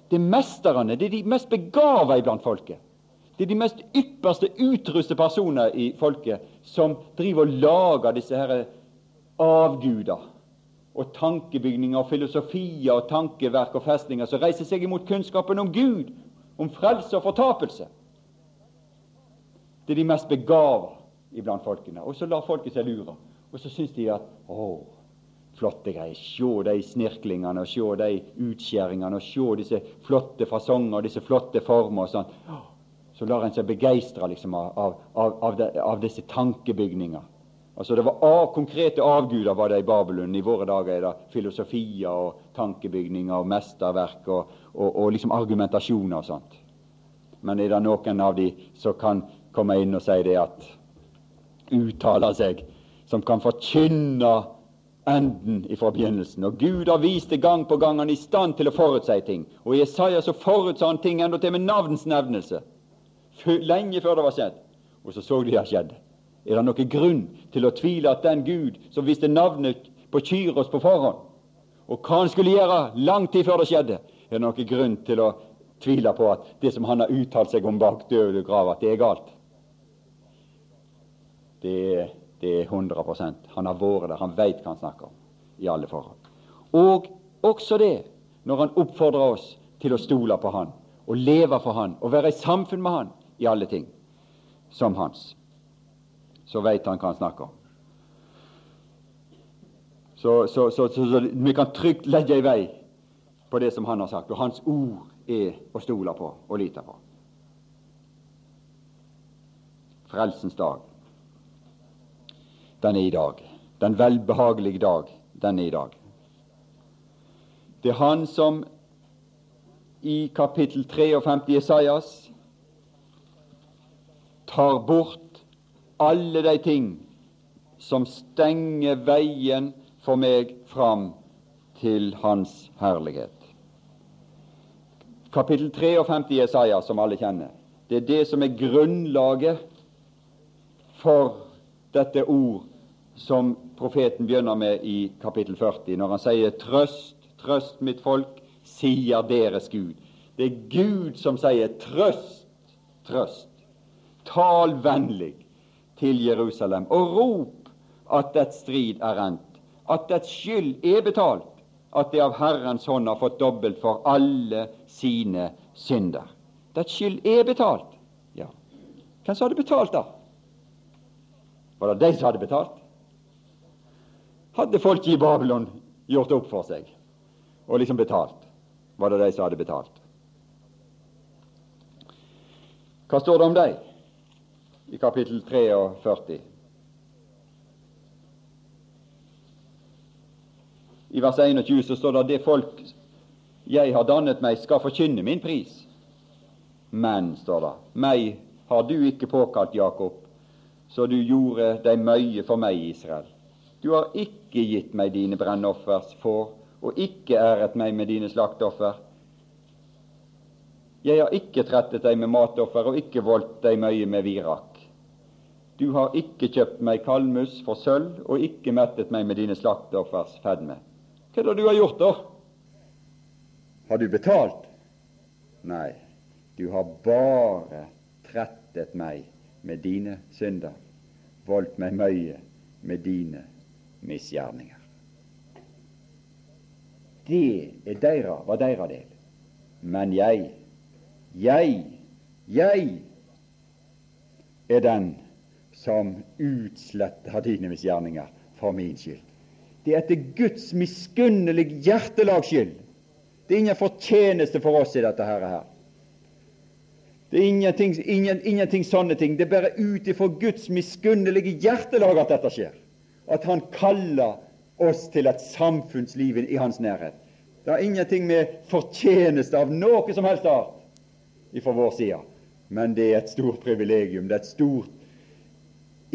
Det er mesterne, det er de mest begava iblant folket. Det er de mest ypperste utruste personer i folket som driver og lager disse her avguder og tankebygninger og filosofier og tankeverk og festninger som reiser seg imot kunnskapen om Gud, om frelse og fortapelse. Det er de mest begava iblant folkene. Og så lar folket seg lure. Og så syns de at å, flotte greier. Se de snirklingene, og se de utskjæringene, og se disse flotte fasonger, disse flotte former og sånn. Så lar en seg begeistre liksom, av, av, av, de, av, disse tankebygninger. Altså Det var av, konkrete avguder var det i Babylon. I våre dager er det filosofier og tankebygninger og mesterverk og, og, og liksom argumentasjoner og sånt. Men er det noen av de som kan komme inn og si det at uttaler seg, som kan forkynne enden ifra begynnelsen. Og Gud har vist det gang på gang han er i stand til å forutsi ting. Og i Jesaja så forutsa han ting enda til med navns nevnelse. Lenge før det var skjedd. Og så så de det skjedde. Er det noen grunn til å tvile at den Gud som visste navnet på Kyros på forhånd, og hva han skulle gjøre lang tid før det skjedde, er det noen grunn til å tvile på at det som han har uttalt seg om bak døde grav, at det er galt? det, det er 100 Han har vært der, han veit hva han snakker om i alle forhold. Og også det når han oppfordrer oss til å stole på Han og leve for Han og være i samfunn med Han i alle ting som hans. Så veit han hva han snakker om. Så, så, så, så, vi kan trygt legge i vei på det som han har sagt. Og hans ord er å stole på og lite på. Frelsens dag den er i dag. Den velbehagelige dag, den er i dag. Det er han som i kapittel 53 i Isaias tar bort alle de ting som stenger veien for meg fram til Hans herlighet. Kapittel 53 i Jesaja, som alle kjenner, det er det som er grunnlaget for dette ord som profeten begynner med i kapittel 40, når han sier 'Trøst, trøst mitt folk, sier deres Gud'. Det er Gud som sier 'trøst, trøst'. Tal vennlig til Jerusalem, og rop at dets strid er rent, at dets skyld er betalt, at det av Herrens hånd har fått dobbelt for alle sine synder. Dets skyld er betalt. Ja, hvem som hadde betalt, da? Var det de som hadde betalt? hadde folket i Babylon gjort opp for seg og liksom betalt, var det de som hadde betalt. Hva står det om dem i kapittel 43? I vers 21 så står det at det folk jeg har dannet meg, skal forkynne min pris. Men, står det, meg har du ikke påkalt, Jakob, så du gjorde deg møye for meg, Israel. Du har ikke gitt meg dine brennoffers får, og ikke æret meg med dine slakteoffer. Jeg har ikke trettet deg med matoffer og ikke voldt deg møye med virak. Du har ikke kjøpt meg kalmus for sølv og ikke mettet meg med dine slakteoffers fedme. Hva er det du har gjort, da? Har du betalt? Nei, du har bare trettet meg med dine synder, voldt meg møye med dine misgjerninger. Det er deira, var deira del. Men jeg, jeg, jeg er den som utsletter dine misgjerninger for min skyld. Det er etter Guds miskunnelige hjertelags skyld. Det er ingen fortjeneste for oss i dette her. Det er ingenting, ingen, ingenting sånne ting. Det er bare ut ifra Guds miskunnelige hjertelag at dette skjer at Han kaller oss til et samfunnsliv i Hans nærhet. Det har ingenting med fortjeneste av noe som helst art ifra vår side, men det er et stort privilegium. Det er et stort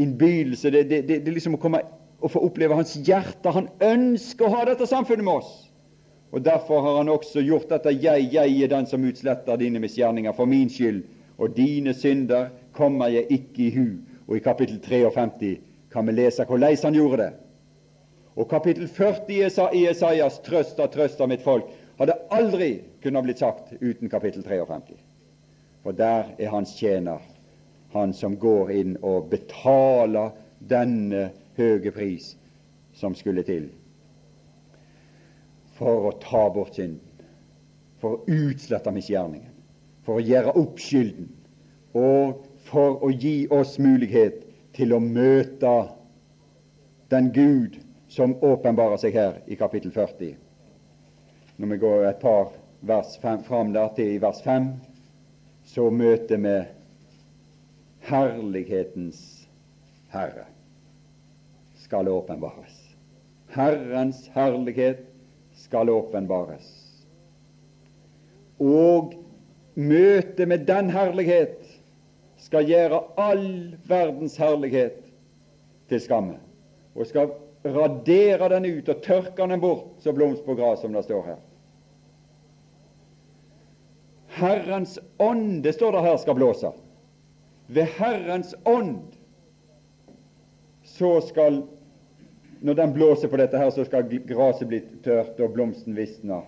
innbydelse. Det, er liksom å komme og få oppleve Hans hjerte. Han ønsker å ha dette samfunnet med oss. Og Derfor har Han også gjort dette. Jeg, jeg er den som utsletter dine misgjerninger for min skyld, og dine synder kommer jeg ikke i hu. Og i kapittel 53 kan vi lese hvordan han gjorde det. Og kapittel 40 i Esaias 'Trøst av trøst av mitt folk' hadde aldri kunnet blitt sagt uten kapittel 53. For der er hans tjener, han som går inn og betaler denne høye pris som skulle til for å ta bort synden, for å utslette misgjerningen, for å gjøre opp skylden, og for å gi oss mulighet til å møte den Gud som åpenbarer seg her i kapittel 40. Når vi går et par vers fram der til i vers 5, så møter vi herlighetens Herre skal åpenbares. Herrens herlighet skal åpenbares. Og møtet med den herlighet skal gjøre all verdens herlighet til skamme, og skal radere den ut og tørke den bort som blomst på gras, som det står her. Herrens ånd, det står det her, skal blåse. Ved Herrens ånd så skal når den blåser på dette her, så skal gresset bli tørt og blomsten visne.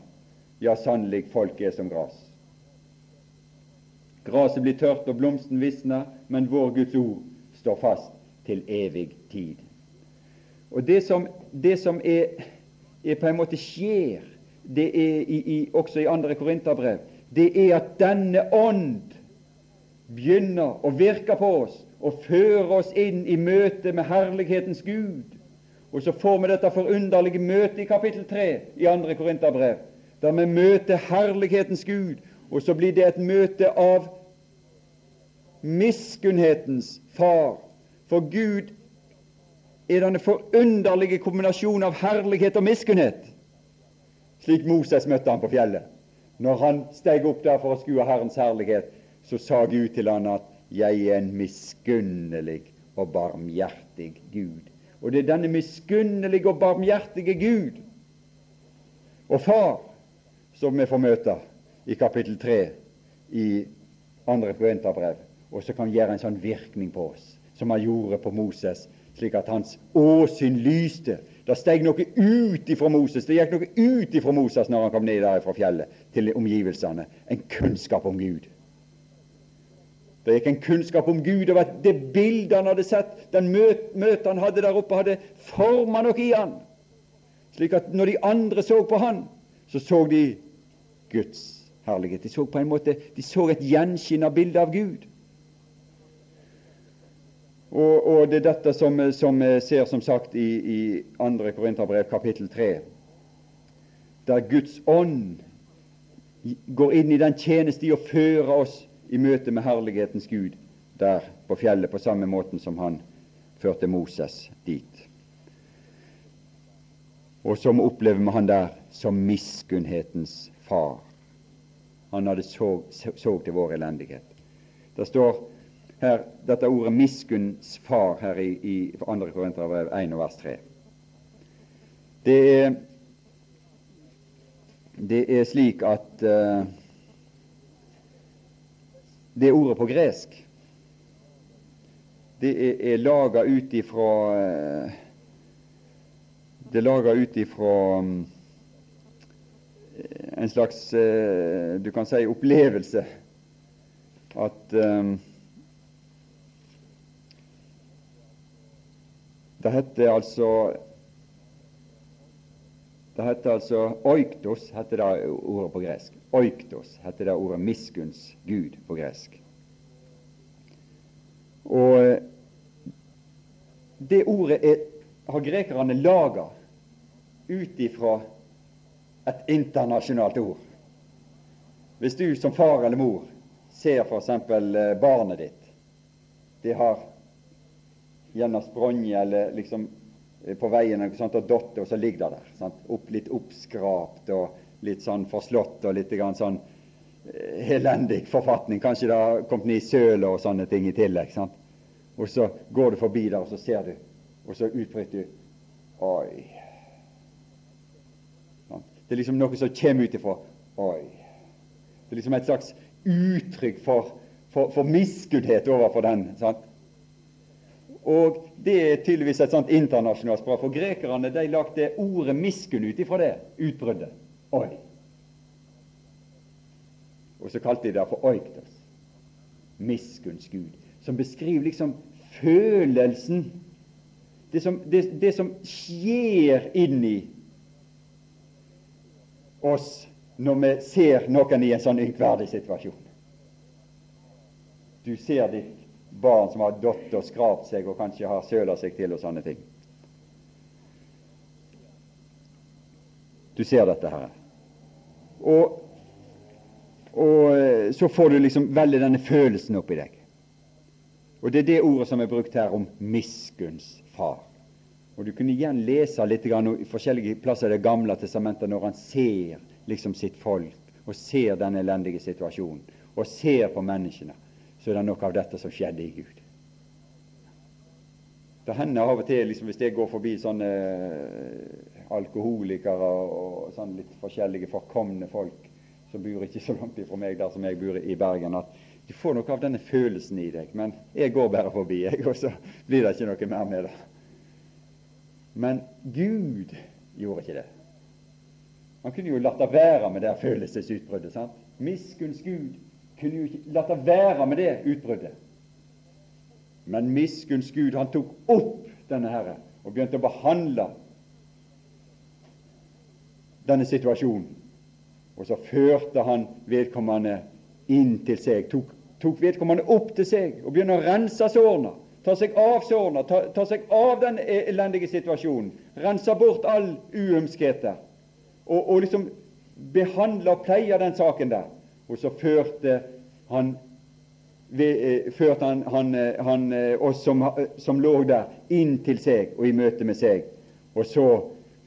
Ja, sannelig, folk er som gras. Gresset blir tørt og blomsten visner, men vår Guds ord står fast til evig tid. Og Det som, det som er, er, på en måte skjer, det er i, i, også i andre Korinterbrev, det er at denne ånd begynner å virke på oss og føre oss inn i møte med herlighetens Gud. Og så får vi dette forunderlige møtet i kapittel 3 i 2. Korinterbrev, der vi møter herlighetens Gud, og så blir det et møte av miskunnhetens far. For Gud er denne forunderlige kombinasjonen av herlighet og miskunnhet, slik Moses møtte ham på fjellet. Når han steg opp der for å skue Herrens herlighet, så sa Gud til han at 'Jeg er en miskunnelig og barmhjertig Gud'. Og det er denne miskunnelige og barmhjertige Gud og Far som vi får møte i kapittel 3 i andre Korinterbrev, og som kan gjøre en sånn virkning på oss, som han gjorde på Moses, slik at hans åsyn lyste. Det steg noe ut ifra Moses, det gikk noe ut ifra Moses når han kom ned der fra fjellet til omgivelsene. En kunnskap om Gud. Det gikk en kunnskap om Gud, og at det bildet han hadde sett, den møtet han hadde der oppe, hadde forma noe i han. Slik at når de andre så på han, så så de Guds herlighet. De så på en måte, de så et gjenskinn av bildet av Gud. Og, og, det er dette som, som ser som sagt i, i 2. Korinterbrev kapittel 3, der Guds ånd går inn i den tjeneste i å føre oss i møte med herlighetens Gud der på fjellet, på samme måten som han førte Moses dit. Og som opplever vi han der som miskunnhetens far. Han hadde så, så til vår elendighet. Det står her dette ordet 'miskunns far' her i, i 2. Korinterbrev 1 vers 3. Det er, det er slik at uh, det ordet på gresk. Det er, er laga ut ifra eh, Det er laga ut ifra mm, en slags eh, du kan si opplevelse. At um, Det heter altså det heter altså oiktos, heter det ordet på gresk. Oiktos heter det ordet miskunns Gud på gresk. Og eh, det ordet er, har grekerne laga ut ifra et internasjonalt ord. Hvis du som far eller mor ser f.eks. Eh, barnet ditt Det har gjennom spronje eller liksom på veien og, sånt, og dotter, og så ligger det der. Sant? Opp, litt oppskrapt og litt sånn forslått og litt sånn eh, elendig forfatning. Kanskje det har kommet ned i sølet og sånne ting i tillegg. Sant? Og så går du forbi der, og så ser du, og så utbryter du Oi. Det er liksom noe som kommer ut ifra Oi. Det er liksom et slags uttrykk for, for, for miskunnhet overfor den. sant? Og Det er tydeligvis et sånt internasjonalt språk, for grekerne de lagde ordet miskunn ut ifra det utbruddet. Oi. Og så kalte de det for oiktos, miskunns Gud, som beskriver liksom følelsen, det som, det, det som skjer inni oss når vi ser noen i en sånn ynkverdig situasjon. Du ser ditt barn som har dott og skrapt seg og kanskje har søla seg til og sånne ting. Du ser dette her. Og, og eh, så får du liksom veldig denne følelsen oppi deg. Og Det er det ordet som er brukt her om miskunns far. Og Du kunne igjen lese litt i forskjellige plasser i Det gamle testamentet når han ser liksom sitt folk og ser den elendige situasjonen og ser på menneskene så er det noe av dette som skjedde i Gud. Det hender av og til, liksom, hvis jeg går forbi sånne eh, alkoholikere og sånne litt forskjellige forkomne folk som bor ikke så langt ifra meg der som jeg bor i Bergen, at du får noe av denne følelsen i deg. Men jeg går bare forbi, jeg, og så blir det ikke noe mer med det. Men Gud gjorde ikke det. Han kunne jo latt det være med det følelsesutbruddet. sant? Miskunns Gud kunne jo ikke latt være med det utbruddet. Men miskunns Gud, han tok opp denne Herre og begynte å behandle denne situasjonen. Og så førte han vedkommende inn til seg, tok, tok vedkommende opp til seg og begynte å rense sårene. Ta seg av sårene, ta, ta, seg av den elendige situasjonen. Rense bort all uømskheter. Og, og liksom behandle og pleie den saken der. Og så førte han, førte han, han, han oss som, som, lå der, inn til seg og i møte med seg. Og så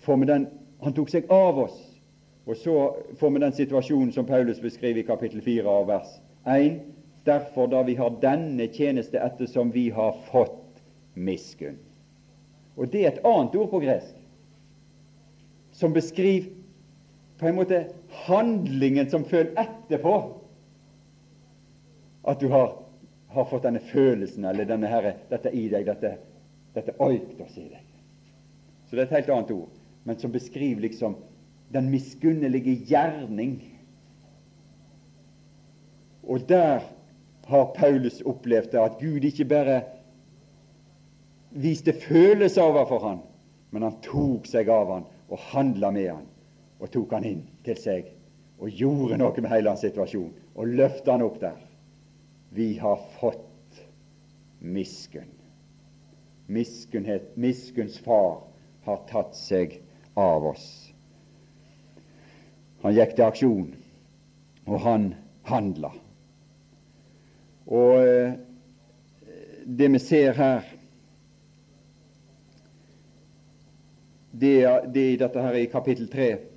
får vi den Han tok seg av oss. Og så får vi den situasjonen som Paulus beskriver i kapittel 4 av vers 1. Derfor, da vi har denne tjeneste ettersom vi har fått miskunn. Og det er et annet ord på gresk som beskriver på en måte handlingen som følger etterpå at du har, har fått denne følelsen eller denne herre, dette i deg, dette, dette oiktos i deg. Så det er et helt annet ord, men som beskriver liksom den miskunnelige gjerning. Og der har Paulus opplevd det, at Gud ikke bare viste følelser overfor han, men han tok seg av han og handla med han og tok han inn til seg og gjorde noe med hele hans situasjon og løfta han opp der. Vi har fått miskunn. Miskunnhet, miskunns far har tatt seg av oss. Han gikk til aksjon, og han handla. Og eh, det vi ser her, det det dette her i kapittel 3 så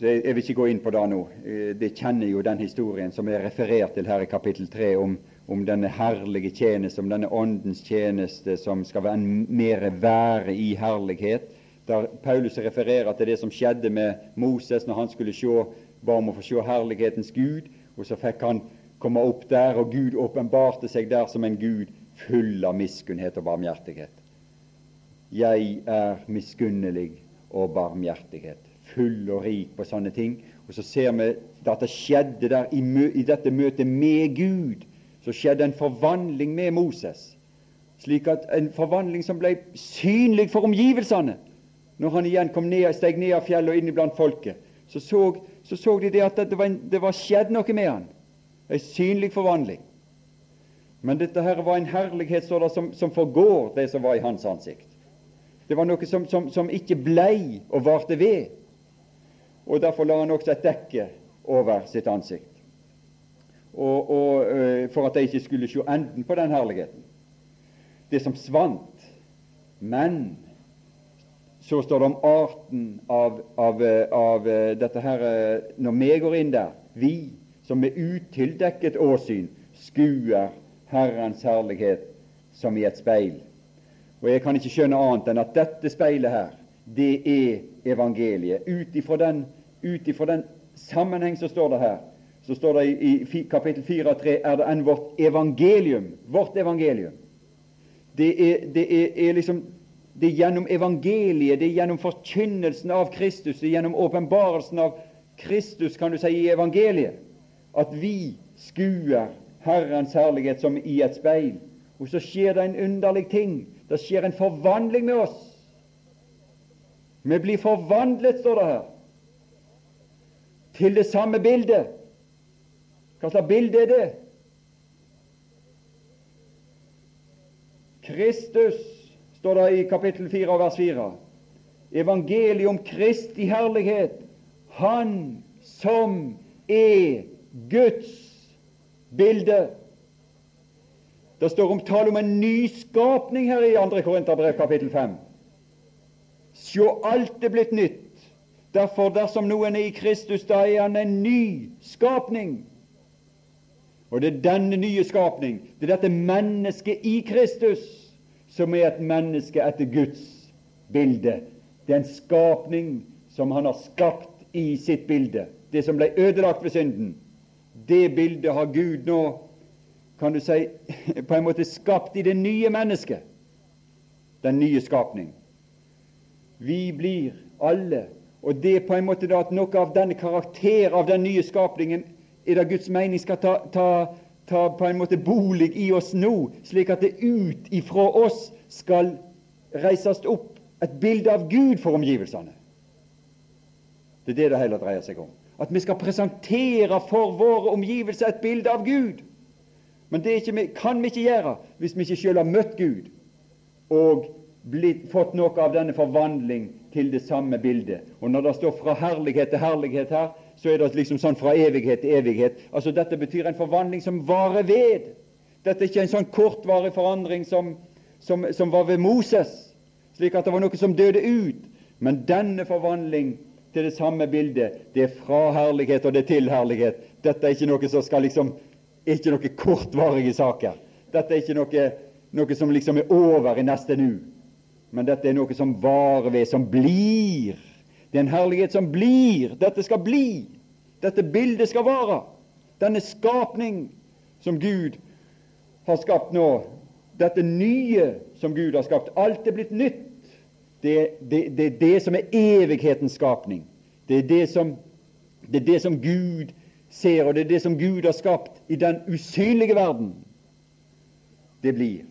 jeg, jeg, vil ikke gå inn på det nå. Eh, det kjenner jo den historien som er referert til her i kapittel 3, om, om denne herlige tjeneste, om denne åndens tjeneste som skal være en mer være i herlighet. Der Paulus refererer til det som skjedde med Moses når han skulle se, ba om å få se herlighetens Gud, og så fikk han komme opp der, og Gud åpenbarte seg der som en Gud full av miskunnhet og barmhjertighet. Jeg er miskunnelig og barmhjertighet full og rik på sånne ting. Og så ser vi at det skjedde der i, i dette møtet med Gud, så skjedde en forvandling med Moses. Slik at En forvandling som ble synlig for omgivelsene. Når han igjen kom ned, steg ned av fjellet og inn iblant folket, så så, så, så de det at det var, det var skjedd noe med han. En synlig forvandling. Men dette her var en herlighet som, som forgår det som var i hans ansikt. Det var noe som, som, som ikke blei og varte ved og derfor la han også et dekke over sitt ansikt, og, og, øh, for at de ikke skulle se enden på den herligheten. Det som svant. Men så står det om arten av, av, av øh, dette her Når vi går inn der, vi som med utildekket åsyn skuer Herrens herlighet som i et speil. Og Jeg kan ikke skjønne annet enn at dette speilet her, det er evangeliet. Ut ifra den ut ifra den sammenheng som står det her, så står det i, i kapittel 4 og 3 er det enn vårt evangelium. Vårt evangelium. Det er, det er, er liksom det er gjennom evangeliet, det er gjennom forkynnelsen av Kristus, det er gjennom åpenbarelsen av Kristus, kan du si, i evangeliet, at vi skuer Herrens herlighet som i et speil. Og så skjer det en underlig ting. Det skjer en forvandling med oss. Vi blir forvandlet, står det her, til det samme bildet. Hva slags bilde er det? Kristus, står det i kapittel 4 vers 4. Evangeliet om Kristi herlighet, Han som er Guds bilde. Det står om tale om en nyskapning her i 2. Korinterbrev kapittel 5. Sjå, alt er blitt nytt. Derfor, dersom noen er i Kristus, da er han en ny skapning. Og det er denne nye skapning, det er dette mennesket i Kristus, som er et menneske etter Guds bilde. Det er en skapning som han har skapt i sitt bilde. Det som ble ødelagt ved synden. Det bildet har Gud nå, kan du si, på en måte skapt i det nye mennesket. Den nye skapning. Vi blir alle Og det er på en måte da at noe av denne karakter av den nye skapningen er det Guds mening skal ta, ta, ta på en måte bolig i oss nå, slik at det ut ifra oss skal reises opp et bilde av Gud for omgivelsene. Det er det det hele dreier seg om. At vi skal presentere for våre omgivelser et bilde av Gud. Men det ikke, kan vi ikke gjøre hvis vi ikke selv har møtt Gud og blitt, fått noe av denne forvandling til det samme bildet. Og når det står 'fra herlighet til herlighet' her, så er det liksom sånn fra evighet til evighet. Altså Dette betyr en forvandling som varer ved. Dette er ikke en sånn kortvarig forandring som, som, som var ved Moses, slik at det var noe som døde ut. Men denne forvandling til det samme bildet, det er fra herlighet og det er til herlighet. Dette er ikke noe som skal liksom ikke noe kortvarige saker. Dette er ikke noe, noe som liksom er over i neste nu men dette er noe som varer ved, som blir. Det er en herlighet som blir. Dette skal bli. Dette bildet skal vare. Denne skapning som Gud har skapt nå, dette nye som Gud har skapt, alt er blitt nytt. Det er det, det, det, som er evighetens skapning. Det er det, som, det er det som Gud ser, og det er det som Gud har skapt i den usynlige verden. Det blir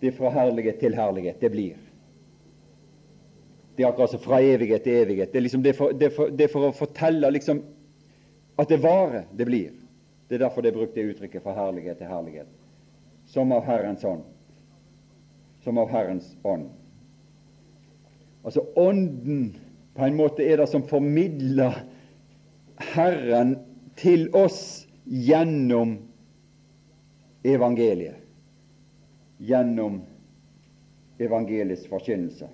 det fra herlighet til herlighet. Det blir. Det er akkurat som fra evighet til evighet. Det er, liksom det, for, det, for, det for, å fortelle liksom at det varer, det blir. Det er derfor det er brukt det uttrykket fra herlighet til herlighet. Som av Herrens ånd. Som av Herrens ånd. Altså Ånden på en måte er det som formidler Herren til oss gjennom evangeliet gjennom evangeliets forkynnelse.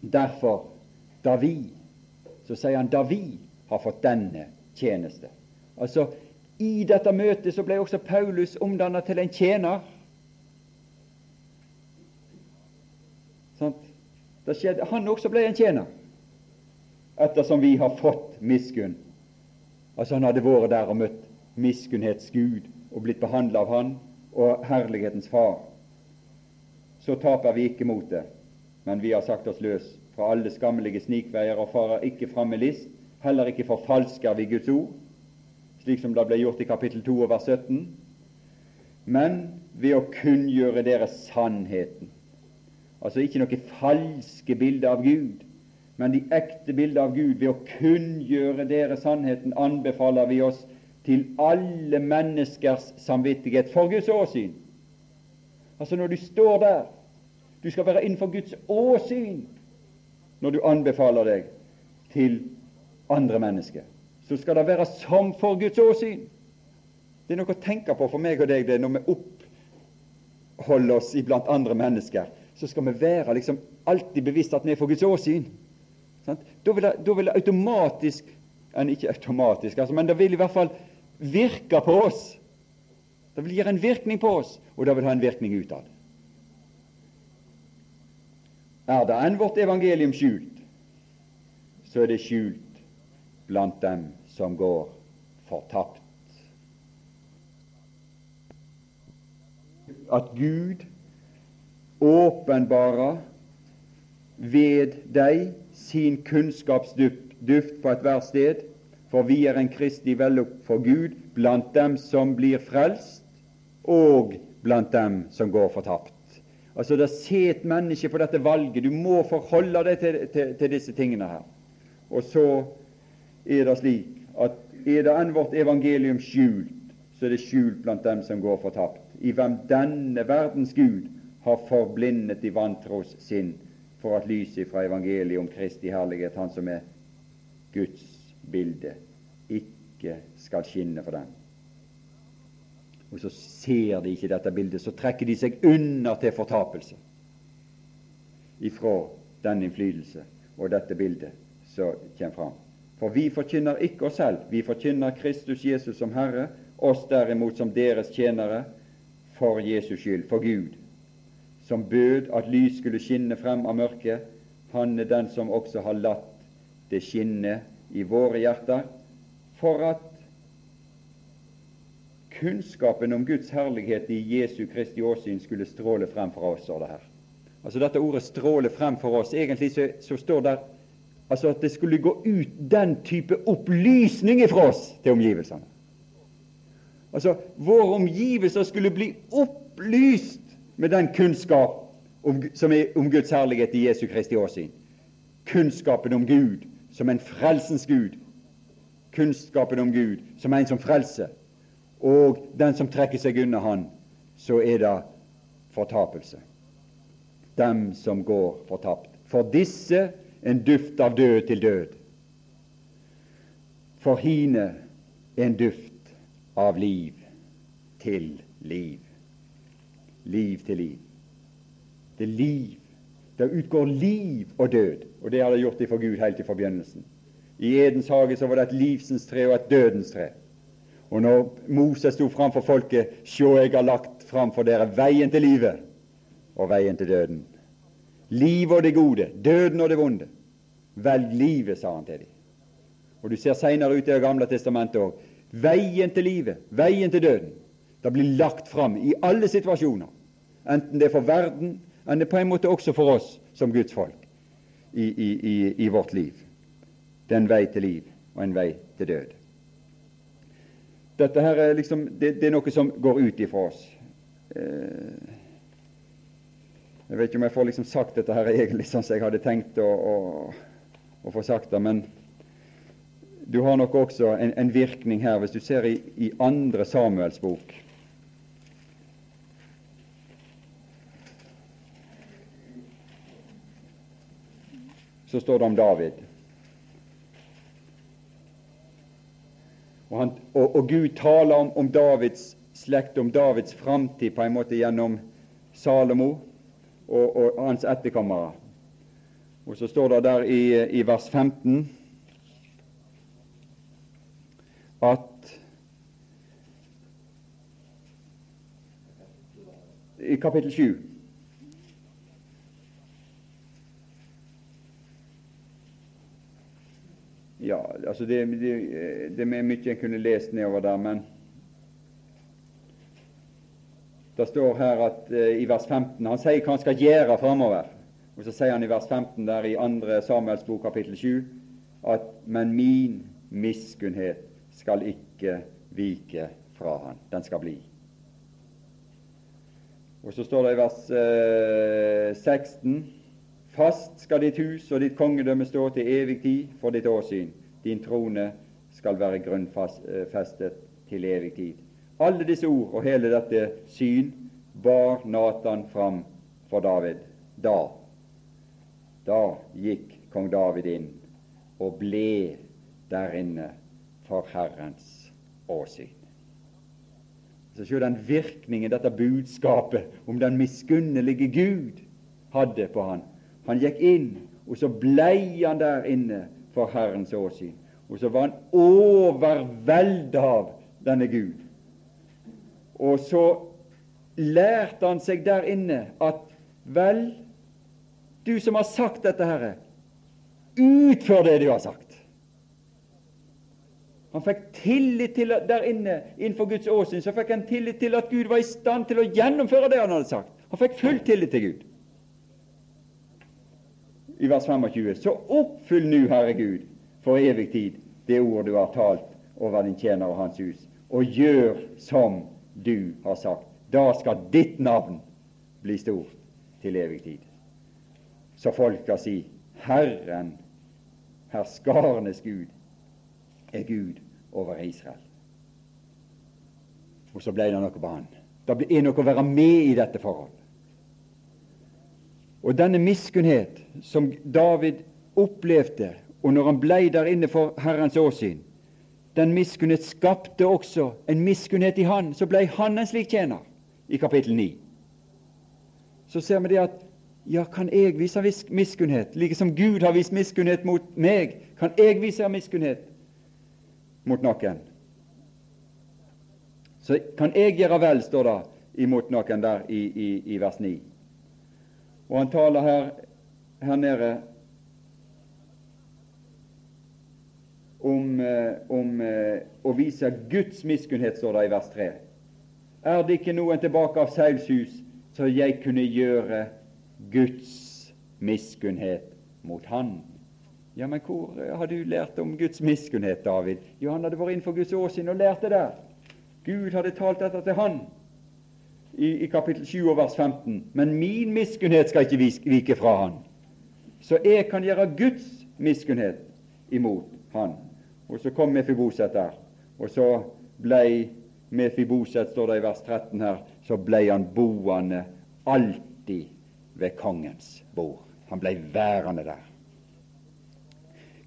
Derfor, da vi, så sier han da vi har fått denne tjeneste. Altså, I dette møtet så ble også Paulus omdannet til en tjener. Sånn. Skjedde, han også ble en tjener, ettersom vi har fått miskunn. Altså Han hadde vært der og møtt miskunnhetsgud og blitt behandla av Han og herlighetens Far, så taper vi ikke motet, men vi har sagt oss løs fra alle skammelige snikveier og farer ikke fram med list, heller ikke forfalsker vi Guds ord, slik som det ble gjort i kapittel 2 og vers 17, men ved å kunngjøre dere sannheten. Altså ikke noe falske bilder av Gud, men de ekte bilder av Gud. Ved å kunngjøre dere sannheten anbefaler vi oss til alle menneskers samvittighet for Guds åsyn. Altså når du står der Du skal være innenfor Guds åsyn når du anbefaler deg til andre mennesker. Så skal det være som for Guds åsyn. Det er noe å tenke på for meg og deg det når vi oppholder oss iblant andre mennesker. Så skal vi være liksom alltid bevisst at vi er for Guds åsyn. Da vil, det, da vil det automatisk Ikke automatisk, altså, men det vil i hvert fall virker på oss. Det vil gjøre en virkning på oss, og det vil ha en virkning utad. Er det enn vårt evangelium skjult, så er det skjult blant dem som går fortapt. At Gud åpenbarer ved deg sin kunnskapsduft på ethvert sted, for vi er en Kristi vellukt for Gud blant dem som blir frelst, og blant dem som går fortapt. Altså, Det sitter et menneske på dette valget. Du må forholde deg til, til, til disse tingene her. Og så er det slik at er det enn vårt evangelium skjult, så er det skjult blant dem som går fortapt, i hvem denne verdens Gud har forblindet de vantros sinn, for at lyset fra evangeliet om Kristi herlighet, Han som er Guds bilde, ikke skal skinne for dem. Og så ser de ikke dette bildet, så trekker de seg under til fortapelse ifra den innflytelse og dette bildet som kommer fram. For vi forkynner ikke oss selv, vi forkynner Kristus Jesus som Herre, oss derimot som deres tjenere, for Jesus skyld, for Gud, som bød at lys skulle skinne frem av mørket. Han er den som også har latt det skinne i våre hjerter, for at kunnskapen om Guds herlighet i Jesu Kristi åsyn skulle stråle frem for oss, står det her. Altså Dette ordet 'stråle frem for oss' Egentlig så, så står det altså at det skulle gå ut den type opplysning fra oss til omgivelsene. Altså, Våre omgivelser skulle bli opplyst med den kunnskap om, som er om Guds herlighet i Jesu Kristi åsyn. Kunnskapen om Gud som en frelsens Gud. Kunnskapen om Gud som en som frelser og den som trekker seg unna Han, så er det fortapelse. Dem som går fortapt. For disse en duft av død til død. For hine en duft av liv til liv. Liv til liv. Det er liv. Det utgår liv og død, og det har de gjort for Gud helt fra begynnelsen. I Edens hage så var det et livsens tre og et dødens tre. Og når Moses sto framfor folket, sjå, jeg har lagt framfor dere veien til livet og veien til døden. Livet og det gode, døden og det vonde. Velg livet, sa han til dem. Og du ser seinere ut i Det gamle testamentet òg. Veien til livet, veien til døden. Det blir lagt fram i alle situasjoner, enten det er for verden, eller på en måte også for oss som Guds folk i, i, i, vårt liv. Det er en vei til liv og en vei til død. Dette her er liksom, det, det, er noe som går ut ifra oss. Eh, jeg vet ikke om jeg får liksom sagt dette her egentlig sånn som jeg hadde tenkt å, å, å få sagt det, men du har nok også en, en virkning her hvis du ser i, i andre Samuels bok. Så står det om David. Og, han, og, og Gud taler om, om, Davids slekt, om Davids framtid, på en måte gjennom Salomo og, og hans etterkommere. Og så står det der i, i vers 15 at I kapittel 7 Ja, altså det, det, det er mye jeg kunne lest nedover der, men det står her at uh, i vers 15 Han sier hva han skal gjøre framover. Og så sier han i vers 15 der i 2. Samuels bok kapittel 7 at men min miskunnhet skal ikke vike fra han. Den skal bli. Og så står det i vers uh, 16 Fast skal ditt hus og ditt kongedømme stå til evig tid for ditt åsyn. Din trone skal være grunnfestet til evig tid. Alle disse ord og hele dette syn bar Natan fram for David. Da, da gikk kong David inn og ble der inne for Herrens åsyn. Så Se den virkningen dette budskapet om den miskunnelige Gud hadde på han. Han gikk inn, og så blei han der inne for Herrens åsyn. Og så var han overveldet av denne Gud. Og så lærte han seg der inne at vel, du som har sagt dette, Herre, utfør det du har sagt. Han fikk tillit til at der inne innenfor Guds åsyn så fikk han tillit til at Gud var i stand til å gjennomføre det han hadde sagt. Han fikk full tillit til Gud. I vers 25.: Så oppfyll nu, Herre Gud, for evig tid det ord du har talt over din tjener og hans hus, og gjør som du har sagt. Da skal ditt navn bli stort til evig tid. Så folk skal si Herren, herskarenes Gud, er Gud over Israel. Og så ble det noe på han. Det er noe å være med i dette forhold. Og denne miskunnhet som David opplevde, og når han blei der inne for Herrens åsyn, den miskunnhet skapte også en miskunnhet i han. Så blei han en slik tjener i kapittel 9. Så ser vi det at ja, kan jeg vise miskunnhet, like som Gud har vist miskunnhet mot meg? Kan jeg vise miskunnhet mot noen? Så kan jeg gjøre vel, står det imot noen der i, i, i vers 9. Og han taler her, her nede om, eh, om eh, å vise Guds miskunnhet, står det i vers 3. Er det ikke noen tilbake av seilshus så jeg kunne gjøre Guds miskunnhet mot Han? Ja, men hvor har du lært om Guds miskunnhet, David? Jo, han hadde vært innenfor Guds åsyn og lært det der. Gud hadde talt dette til han i, i kapittel 7 og vers 15. Men min miskunnhet skal ikke vike fra han. Så jeg kan gjøre Guds miskunnhet imot han. Og så kom Mefiboset der. Og så blei Mefiboset, står det i vers 13 her, så blei han boende alltid ved kongens bord. Han blei værende der.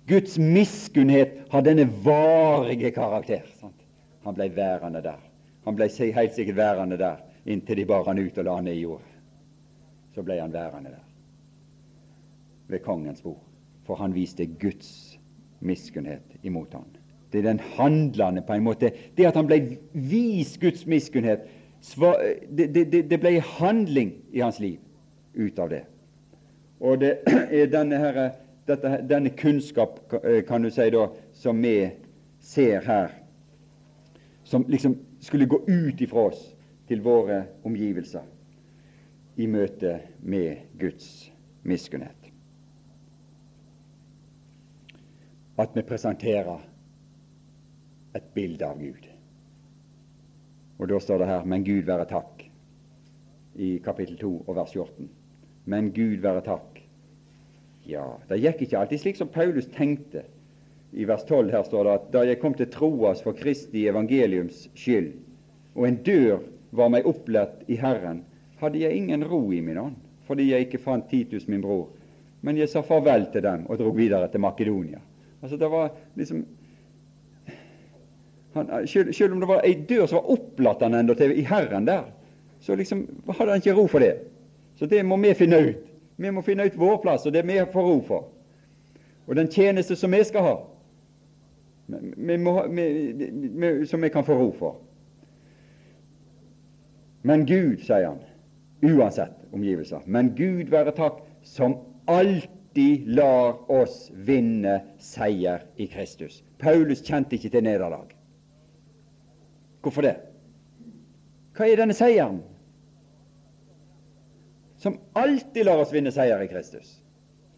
Guds miskunnhet har denne varige karakter. Sant? Han blei værende der. Han blei helt sikkert værende der inntil de bar han ut og la han ned i jord. Så ble han værende der ved kongens bord, for han viste Guds miskunnhet imot han. Det er den handlende på en måte Det at han ble vist Guds miskunnhet, det, det, det ble handling i hans liv ut av det. Og det er denne, her, dette, denne kunnskap, kan du si, da, som vi ser her som liksom skulle gå ut ifra oss til våre omgivelser i møte med Guds miskunnhet. At vi presenterer et bilde av Gud. Og Da står det her 'Men Gud være takk' i kapittel 2 og vers 14. Men Gud være takk. Ja, det gikk ikke alltid slik som Paulus tenkte i vers 12 her står det at da jeg kom til troas for Kristi evangeliums skyld, og en dør var meg opplært i Herren, hadde jeg ingen ro i min ånd, fordi jeg ikke fant Titus, min bror. Men jeg sa farvel til dem og drog videre til Makedonia. Altså det var liksom han, selv, selv, om det var ei dør som var opplatt han enda til i Herren der, så liksom hadde han ikke ro for det. Så det må vi finne ut. Vi må finne ut vår plass, og det vi får ro for. Og den tjeneste som vi skal ha, vi må, vi, som vi kan få ro for. Men Gud, sier han, uansett omgivelser, men Gud være takk, som alltid lar oss vinne seier i Kristus. Paulus kjente ikke til nederlag. Hvorfor det? Hva er denne seieren? Som alltid lar oss vinne seier i Kristus.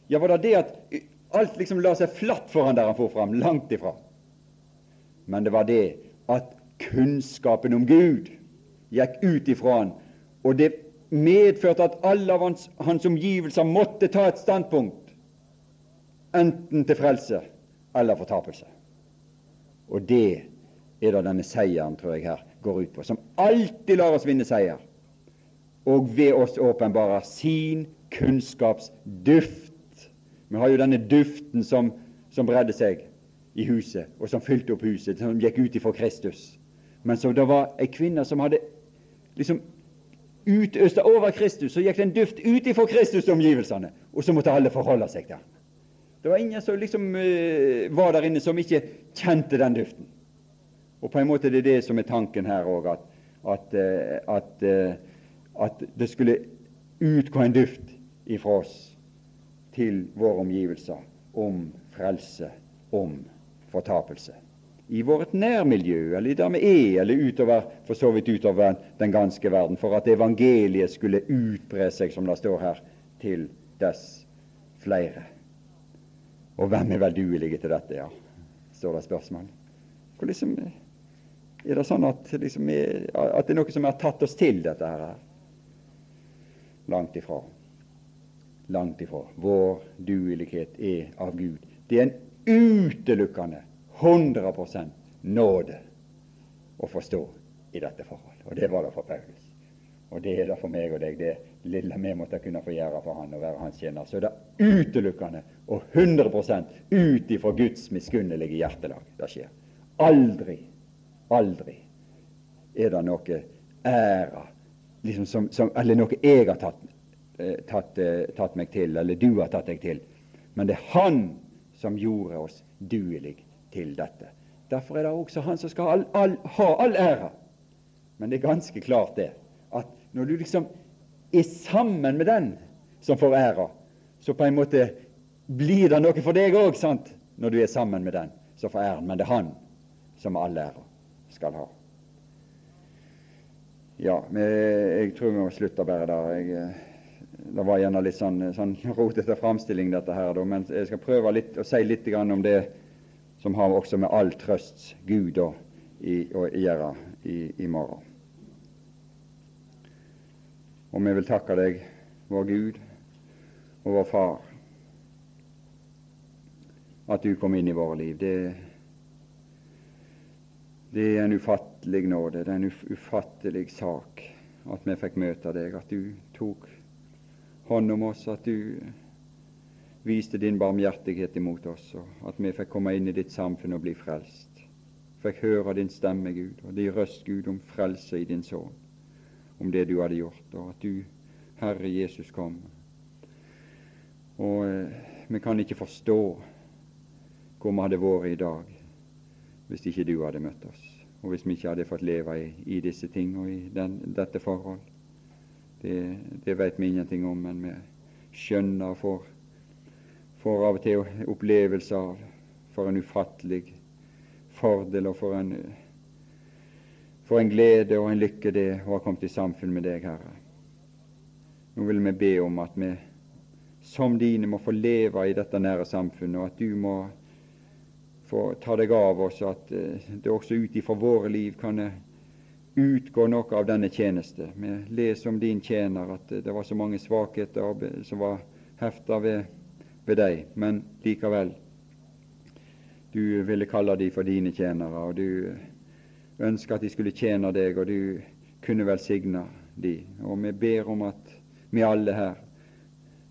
Ja, var det det at alt liksom la seg flatt foran der han for fram? Langt ifra men det var det at kunnskapen om Gud gikk ut ifra han, og det medførte at alle av hans, hans omgivelser måtte ta et standpunkt, enten til frelse eller fortapelse. Og det er da denne seieren, tror jeg, her går ut på, som alltid lar oss vinne seier, og ved oss åpenbarer sin kunnskapsduft. Vi har jo denne duften som, som bredde seg i huset, og som fylte opp huset, som gikk ut ifra Kristus. Men så det var ei kvinne som hadde liksom utøste over Kristus, så gikk det en duft ut ifra Kristus-omgivelsene, og så måtte alle forholde seg der. Det var ingen som liksom uh, var der inne som ikke kjente den duften. Og på en måte det er det som er tanken her òg, at, at, uh, at, uh, at, det skulle utgå en duft ifra oss til våre omgivelser om frelse, om fortapelse. I vårt nærmiljø, eller der vi er, eller utover, for så vidt utover den ganske verden, for at evangeliet skulle utbre seg, som det står her, til dess flere. Og hvem er vel duelige til dette, ja? står det spørsmål. Hvor liksom, er det sånn at, liksom, at, det er noe som har tatt oss til dette her? Langt ifra. Langt ifra. Vår duelighet er av Gud. Det er en utelukkende 100% nåde å forstå i dette forhold. Og det var det for Paulus. Og det er det for meg og deg, det lille vi måtte kunne få gjøre for han og være hans tjener. Så det er utelukkende og 100% ut ifra Guds miskunnelige hjertelag det skjer. Aldri, aldri er det noe ære liksom som, som, eller noe jeg har tatt, eh, tatt, eh, tatt, meg til, eller du har tatt deg til. Men det er Han som gjorde oss duelig til dette. Derfor er det også Han som skal all, all, ha all ære. Men det er ganske klart det at når du liksom er sammen med den som får æra, så på en måte blir det noe for deg òg, når du er sammen med den som får æren. Men det er Han som all æra skal ha. Ja, men jeg tror vi må slutte bare der. Jeg, eh, det var gjerne litt sånn, sånn rotete framstilling, dette her, men jeg skal prøve litt, å si litt om det som har også med all trøsts Gud å, gjøre i, i morgen. Og vi vil takke deg, vår Gud og vår Far, at du kom inn i våre liv. Det, det er en ufattelig nåde, det er en ufattelig sak at vi fikk møte deg, at du tok hånd om oss, at du viste din barmhjertighet imot oss, og at vi fikk komme inn i ditt samfunn og bli frelst. Fikk høre din stemme, Gud, og din røst, Gud, om frelse i din sønn om det du hadde gjort, og at du, Herre Jesus, kom. Og eh, vi kan ikke forstå hvor vi hadde vært i dag hvis ikke du hadde møtt oss, og hvis vi ikke hadde fått leve i, i disse ting og i den, dette forhold. Det, det vet vi ingenting om, men vi skjønner og får, får av og til opplevelse av for en ufattelig fordel og for en for en glede og en lykke det å ha kommet i samfunn med deg, Herre. Nå vil vi be om at vi som dine må få leve i dette nære samfunnet, og at du må få ta deg av oss, og at eh, det også ut ifra våre liv kan utgå noe av denne tjeneste. Vi leser om din tjener at det var så mange svakheter som var hefta ved, ved deg, men likevel, du ville kalle dem for dine tjenere, og du ønsker at de skulle tjene deg, og du kunne velsigne dem. Og vi ber om at vi alle her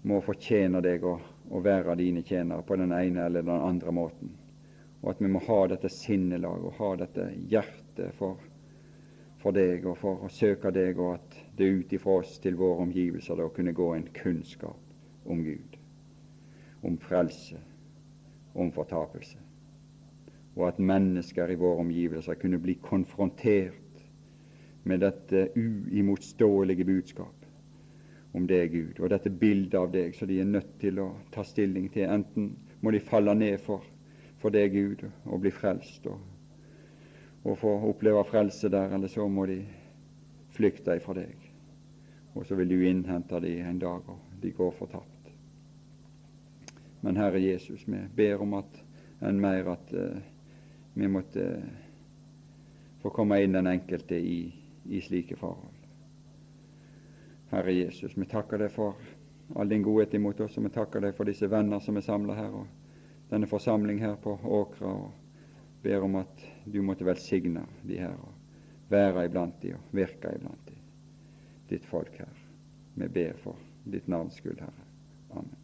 må fortjene deg og, og være dine tjenere på den ene eller den andre måten. Og at vi må ha dette sinnelag og ha dette hjertet for, for deg og for å søke deg, og at det ut ifra oss til våre omgivelser da kunne gå en kunnskap om Gud, om frelse, om fortapelse og at mennesker i våre omgivelser kunne bli konfrontert med dette uimotståelige budskap om er Gud, og dette bildet av deg, så de er nødt til å ta stilling til. Enten må de falle ned for, for er Gud og bli frelst og, og få oppleve frelse der, eller så må de flykte ifra deg. Og så vil du innhente dem en dag, og de går fortapt. Men Herre Jesus, vi ber om at enn mer at uh, vi måtte få komme inn den enkelte i, i slike forhold. Herre Jesus, vi takker deg for all din godhet imot oss, og vi takker deg for disse venner som er samla her, og denne forsamling her på Åkra, og ber om at du måtte velsigne de her, og være iblant de, og virke iblant de, ditt folk her. Vi ber for ditt navns skyld, Herre. Amen.